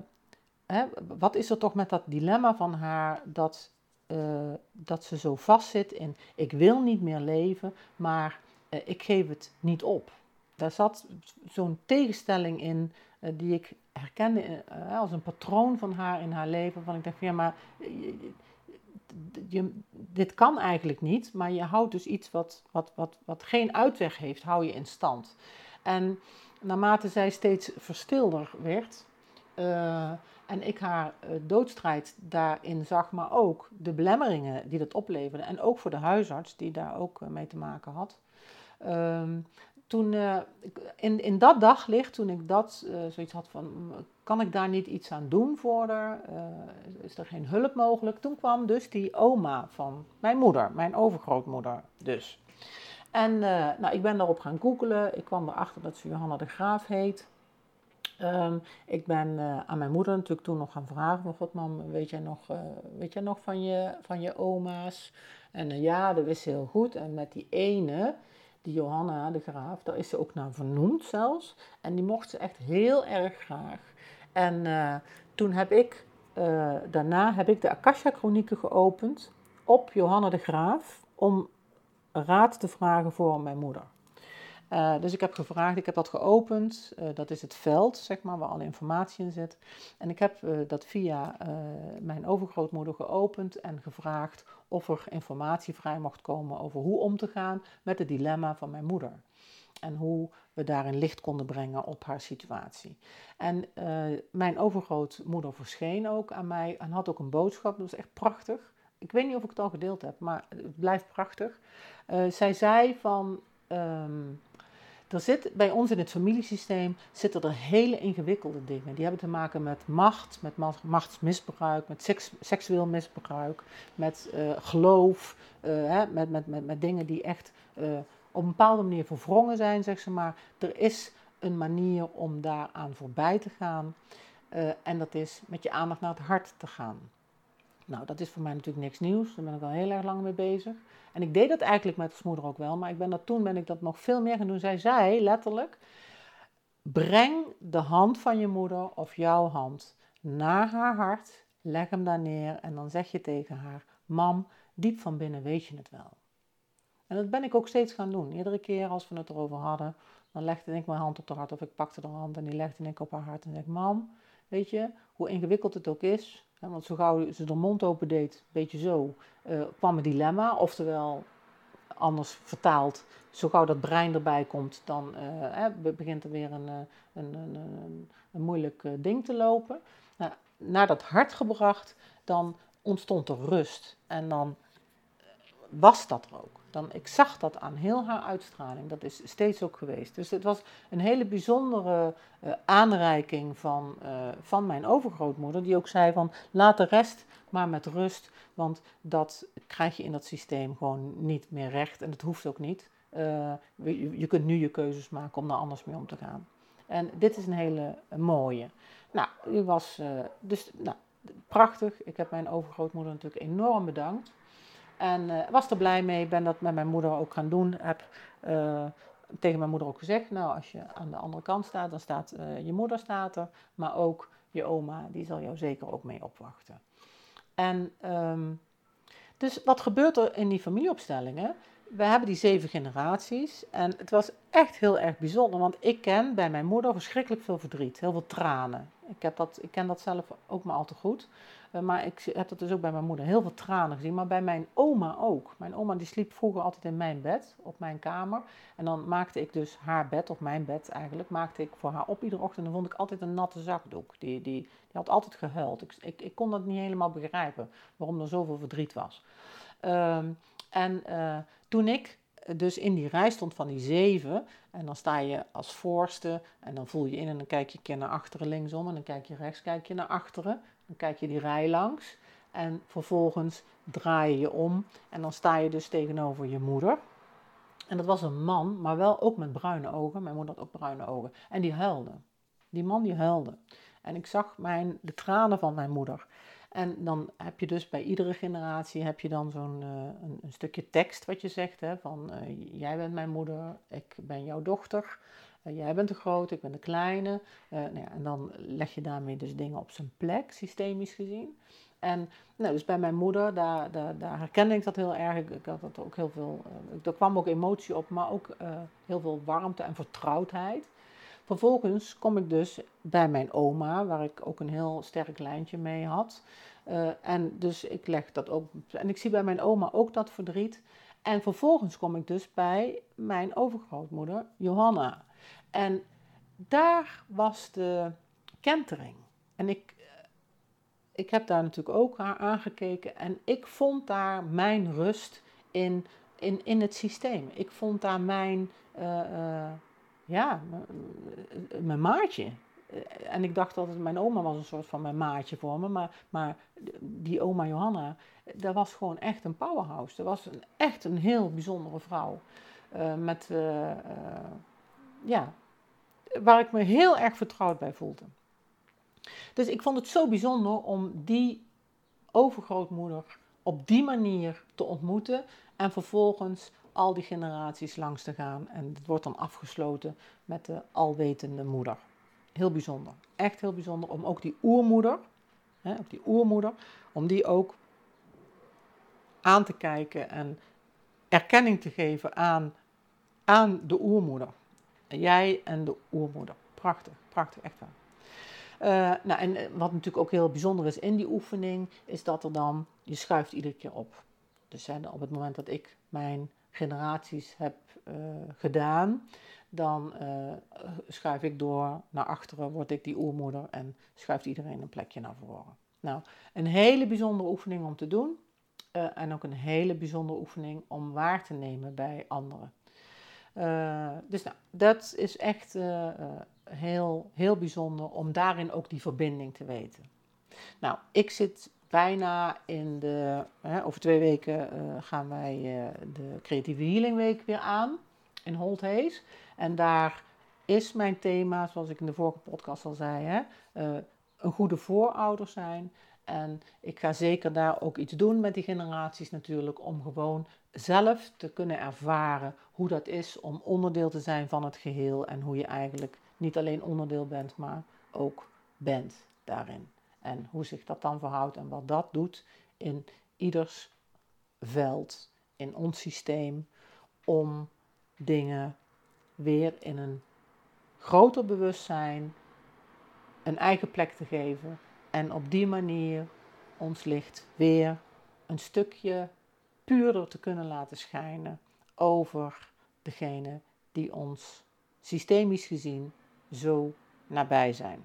hè, wat is er toch met dat dilemma van haar dat, uh, dat ze zo vastzit in: ik wil niet meer leven, maar uh, ik geef het niet op. Daar zat zo'n tegenstelling in die ik herkende als een patroon van haar in haar leven. Van ik dacht: ja, maar dit kan eigenlijk niet, maar je houdt dus iets wat, wat, wat, wat geen uitweg heeft, hou je in stand. En naarmate zij steeds verstilder werd uh, en ik haar uh, doodstrijd daarin zag, maar ook de belemmeringen die dat opleverde en ook voor de huisarts die daar ook uh, mee te maken had. Uh, toen, in, in dat daglicht, toen ik dat zoiets had van, kan ik daar niet iets aan doen voor haar? Uh, is er geen hulp mogelijk? Toen kwam dus die oma van mijn moeder, mijn overgrootmoeder dus. En nou, ik ben daarop gaan googelen. Ik kwam erachter dat ze Johanna de Graaf heet. Um, ik ben aan mijn moeder natuurlijk toen nog gaan vragen: van, God, mam, weet jij nog, weet jij nog van, je, van je oma's? En ja, dat wist ze heel goed. En met die ene, die Johanna de Graaf, daar is ze ook naar vernoemd zelfs. En die mocht ze echt heel erg graag. En uh, toen heb ik, uh, daarna heb ik de Akasha-chronieken geopend op Johanna de Graaf om raad te vragen voor mijn moeder. Uh, dus ik heb gevraagd, ik heb dat geopend, dat is het veld, zeg maar, waar alle informatie in zit. En ik heb dat via mijn overgrootmoeder geopend en gevraagd of er informatie vrij mocht komen over hoe om te gaan met het dilemma van mijn moeder en hoe we daarin licht konden brengen op haar situatie. En mijn overgrootmoeder verscheen ook aan mij en had ook een boodschap, dat was echt prachtig. Ik weet niet of ik het al gedeeld heb, maar het blijft prachtig. Zij zei van, um, er zit bij ons in het familiesysteem zitten er hele ingewikkelde dingen. Die hebben te maken met macht, met machtsmisbruik, met seks, seksueel misbruik, met uh, geloof, hè, met, met, met, dingen die echt op een bepaalde manier verwrongen zijn, zeg ze maar. Er is een manier om daaraan voorbij te gaan. En dat is met je aandacht naar het hart te gaan. Nou, dat is voor mij natuurlijk niks nieuws. Daar ben ik al heel erg lang mee bezig. En ik deed dat eigenlijk met ons moeder ook wel. Maar ik ben dat, toen ben ik dat nog veel meer gaan doen. Zij zei letterlijk, breng de hand van je moeder of jouw hand naar haar hart. Leg hem daar neer en dan zeg je tegen haar, mam, diep van binnen weet je het wel. En dat ben ik ook steeds gaan doen. Iedere keer als we het erover hadden, dan legde ik mijn hand op haar hart of ik pakte haar hand en die legde ik op haar hart en zei: Mam, weet je, hoe ingewikkeld het ook is, want zo gauw ze de mond open deed, beetje zo, uh, kwam een dilemma. Oftewel, anders vertaald, zo gauw dat brein erbij komt, dan hè, begint er weer een, een, een, een, een moeilijk ding te lopen. Nou, naar dat hart gebracht, dan ontstond er rust. En dan was dat er ook. Dan, ik zag dat aan heel haar uitstraling. Dat is steeds ook geweest. Dus het was een hele bijzondere uh, aanreiking van, uh, van mijn overgrootmoeder. Die ook zei van laat de rest maar met rust. Want dat krijg je in dat systeem gewoon niet meer recht. En dat hoeft ook niet. Uh, je, kunt nu je keuzes maken om daar anders mee om te gaan. En dit is een hele mooie. Nou, die was dus nou, prachtig. Ik heb mijn overgrootmoeder natuurlijk enorm bedankt. En uh, was er blij mee, ben dat met mijn moeder ook gaan doen. Heb uh, tegen mijn moeder ook gezegd, nou als je aan de andere kant staat, dan staat uh, je moeder staat er. Maar ook je oma, die zal jou zeker ook mee opwachten. En um, dus wat gebeurt er in die familieopstellingen? We hebben die zeven generaties en het was echt heel erg bijzonder, want ik ken bij mijn moeder verschrikkelijk veel verdriet, heel veel tranen. Ik, heb dat, ik ken dat zelf ook maar al te goed. Uh, maar ik heb dat dus ook bij mijn moeder heel veel tranen gezien. Maar bij mijn oma ook. Mijn oma die sliep vroeger altijd in mijn bed, op mijn kamer. En dan maakte ik dus haar bed, of mijn bed eigenlijk, maakte ik voor haar op iedere ochtend. En dan vond ik altijd een natte zakdoek. Die, die, die had altijd gehuild. Ik, ik, ik kon dat niet helemaal begrijpen, waarom er zoveel verdriet was. Um, en uh, toen ik dus in die rij stond van die zeven. En dan sta je als voorste en dan voel je in en dan kijk je een keer naar achteren linksom en dan kijk je rechts, kijk je naar achteren. Dan kijk je die rij langs en vervolgens draai je je om en dan sta je dus tegenover je moeder. En dat was een man, maar wel ook met bruine ogen. Mijn moeder had ook bruine ogen. En die huilde. Die man die huilde. En ik zag mijn, de tranen van mijn moeder. En dan heb je dus bij iedere generatie heb je dan zo'n uh, een, een, stukje tekst wat je zegt. Hè, van uh, jij bent mijn moeder, ik ben jouw dochter. Uh, jij bent de grote, ik ben de kleine. Nou ja, en dan leg je daarmee dus dingen op zijn plek, systemisch gezien. En nou, dus bij mijn moeder, daar, daar, herkende ik dat heel erg. Ik, had dat ook heel veel, er kwam ook emotie op, maar ook heel veel warmte en vertrouwdheid. Vervolgens kom ik dus bij mijn oma, waar ik ook een heel sterk lijntje mee had. En dus ik leg dat ook. En ik zie bij mijn oma ook dat verdriet. En vervolgens kom ik dus bij mijn overgrootmoeder, Johanna. En daar was de kentering. En ik, eh, ik heb daar natuurlijk ook haar aangekeken. En ik vond daar mijn rust in, in, in het systeem. Ik vond daar mijn. Uh, uh, ja, mijn maatje. En ik dacht altijd, mijn oma was een soort van mijn maatje voor me. Maar, maar die oma Johanna, dat was gewoon echt een powerhouse. Dat was een, echt een heel bijzondere vrouw. Met, ja, waar ik me heel erg vertrouwd bij voelde. Dus ik vond het zo bijzonder om die overgrootmoeder op die manier te ontmoeten. En vervolgens al die generaties langs te gaan. En het wordt dan afgesloten met de alwetende moeder. Heel bijzonder. Echt heel bijzonder om ook die oermoeder, hè, die oermoeder, om die ook aan te kijken en erkenning te geven aan, aan de oermoeder. Jij en de oermoeder. Prachtig, prachtig, echt waar. Uh, nou, en eh, wat natuurlijk ook heel bijzonder is in die oefening, is dat er dan, je schuift iedere keer op. Dus hè, op het moment dat ik mijn generaties heb uh, gedaan, dan schuif ik door naar achteren, word ik die oermoeder en schuift iedereen een plekje naar voren. Nou, een hele bijzondere oefening om te doen en ook een hele bijzondere oefening om waar te nemen bij anderen. Dus nou, dat is echt heel, heel bijzonder om daarin ook die verbinding te weten. Nou, ik zit bijna in de. Hè, over twee weken gaan wij de Creatieve Healing Week weer aan in Holthees. En daar is mijn thema, zoals ik in de vorige podcast al zei, hè, een goede voorouder zijn. En ik ga zeker daar ook iets doen met die generaties natuurlijk, om gewoon zelf te kunnen ervaren hoe dat is om onderdeel te zijn van het geheel en hoe je eigenlijk niet alleen onderdeel bent, maar ook bent daarin. En hoe zich dat dan verhoudt en wat dat doet in ieders veld, in ons systeem, om dingen weer in een groter bewustzijn een eigen plek te geven. En op die manier ons licht weer een stukje puurder te kunnen laten schijnen over degene die ons systemisch gezien zo nabij zijn.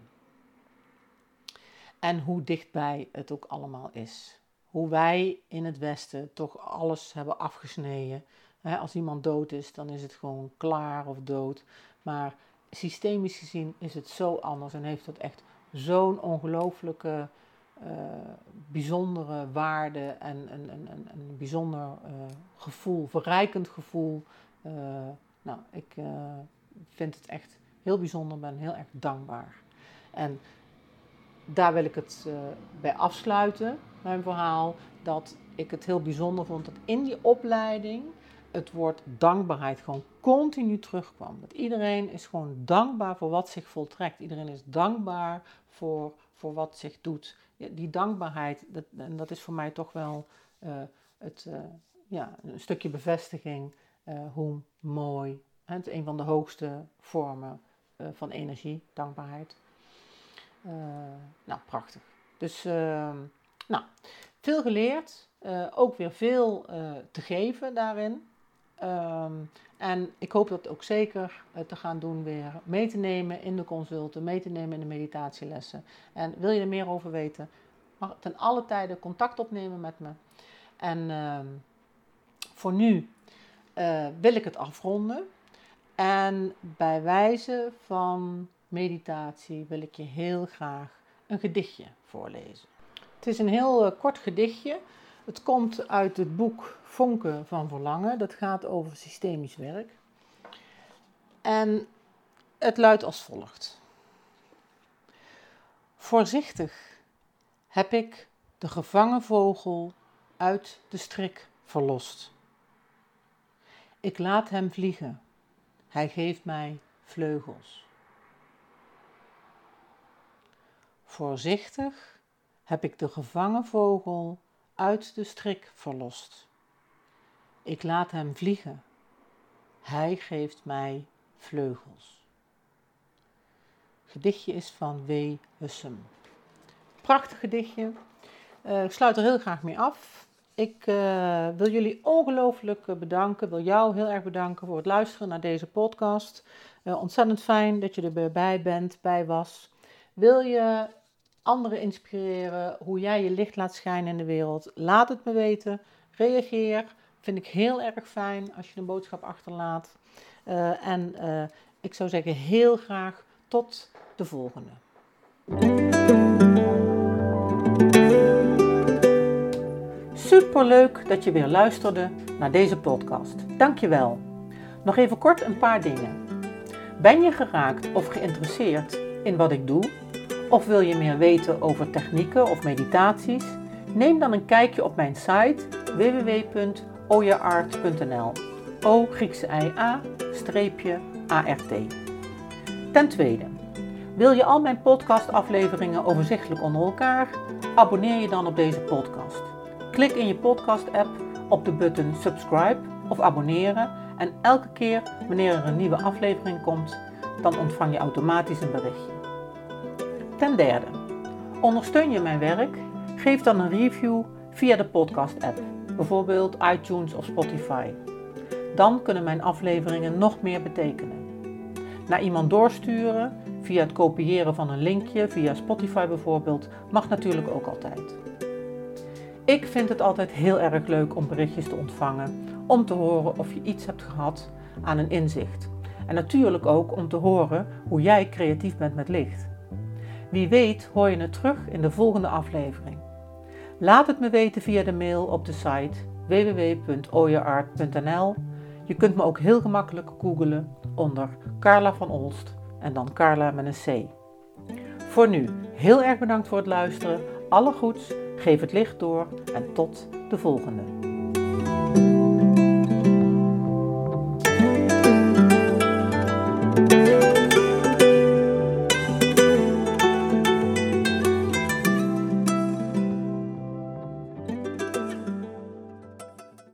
En hoe dichtbij het ook allemaal is. hoe wij in het Westen toch alles hebben afgesneden. als iemand dood is, dan is het gewoon klaar of dood. Maar systemisch gezien is het zo anders en heeft dat echt zo'n ongelooflijke, bijzondere waarde en een, een, een, een bijzonder uh, gevoel, verrijkend gevoel. Uh, nou, ik vind het echt heel bijzonder, ben heel erg dankbaar. En daar wil ik het bij afsluiten, mijn verhaal, dat ik het heel bijzonder vond dat in die opleiding het woord dankbaarheid gewoon continu terugkwam. Dat iedereen is gewoon dankbaar voor wat zich voltrekt. Iedereen is dankbaar voor, voor wat zich doet. die dankbaarheid, dat, en dat is voor mij toch wel uh, het, uh, ja, een stukje bevestiging uh, hoe mooi. Het een van de hoogste vormen van energie, dankbaarheid. nou, prachtig. Dus, ehm, nou, veel geleerd. ook weer veel te geven daarin. Um, en ik hoop dat ook zeker uh, te gaan doen weer mee te nemen in de consulten, mee te nemen in de meditatielessen. En wil je er meer over weten, mag ten alle tijde contact opnemen met me. En uh, voor nu uh, wil ik het afronden. En bij wijze van meditatie wil ik je heel graag een gedichtje voorlezen. Het is een heel uh, kort gedichtje. Het komt uit het boek Vonken van Verlangen. Dat gaat over systemisch werk. En het luidt als volgt. Voorzichtig heb ik de gevangen vogel uit de strik verlost. Ik laat hem vliegen. Hij geeft mij vleugels. Voorzichtig heb ik de gevangen vogel uit de strik verlost. Ik laat hem vliegen. Hij geeft mij vleugels. Gedichtje is van W. Hussum. Prachtig gedichtje. Uh, ik sluit er heel graag mee af. Ik uh, wil jullie ongelooflijk bedanken. Wil jou heel erg bedanken voor het luisteren naar deze podcast. Ontzettend fijn dat je erbij bent, bij was. Wil je anderen inspireren, hoe jij je licht laat schijnen in de wereld? Laat het me weten. Reageer. Vind ik heel erg fijn als je een boodschap achterlaat. Uh, en uh, ik zou zeggen heel graag tot de volgende. Superleuk dat je weer luisterde naar deze podcast. Dankjewel. Nog even kort een paar dingen. Ben je geraakt of geïnteresseerd in wat ik doe? Of wil je meer weten over technieken of meditaties? Neem dan een kijkje op mijn site www.oyaart.nl. O Griekse I A streepje ART. Ten tweede, wil je al mijn podcastafleveringen overzichtelijk onder elkaar? Abonneer je dan op deze podcast. Klik in je podcast-app op de button subscribe of abonneren en elke keer wanneer er een nieuwe aflevering komt, dan ontvang je automatisch een berichtje. Ten derde, ondersteun je mijn werk? Geef dan een review via de podcast-app, bijvoorbeeld iTunes of Spotify. Dan kunnen mijn afleveringen nog meer betekenen. Naar iemand doorsturen via het kopiëren van een linkje, via Spotify bijvoorbeeld, mag natuurlijk ook altijd. Ik vind het altijd heel erg leuk om berichtjes te ontvangen, om te horen of je iets hebt gehad aan een inzicht. En natuurlijk ook om te horen hoe jij creatief bent met licht. Wie weet hoor je het terug in de volgende aflevering. Laat het me weten via de mail op de site www.oyeart.nl. Je kunt me ook heel gemakkelijk googelen onder Carla van Olst en dan Carla met een C. Voor nu, heel erg bedankt voor het luisteren. Alle goeds, geef het licht door en tot de volgende.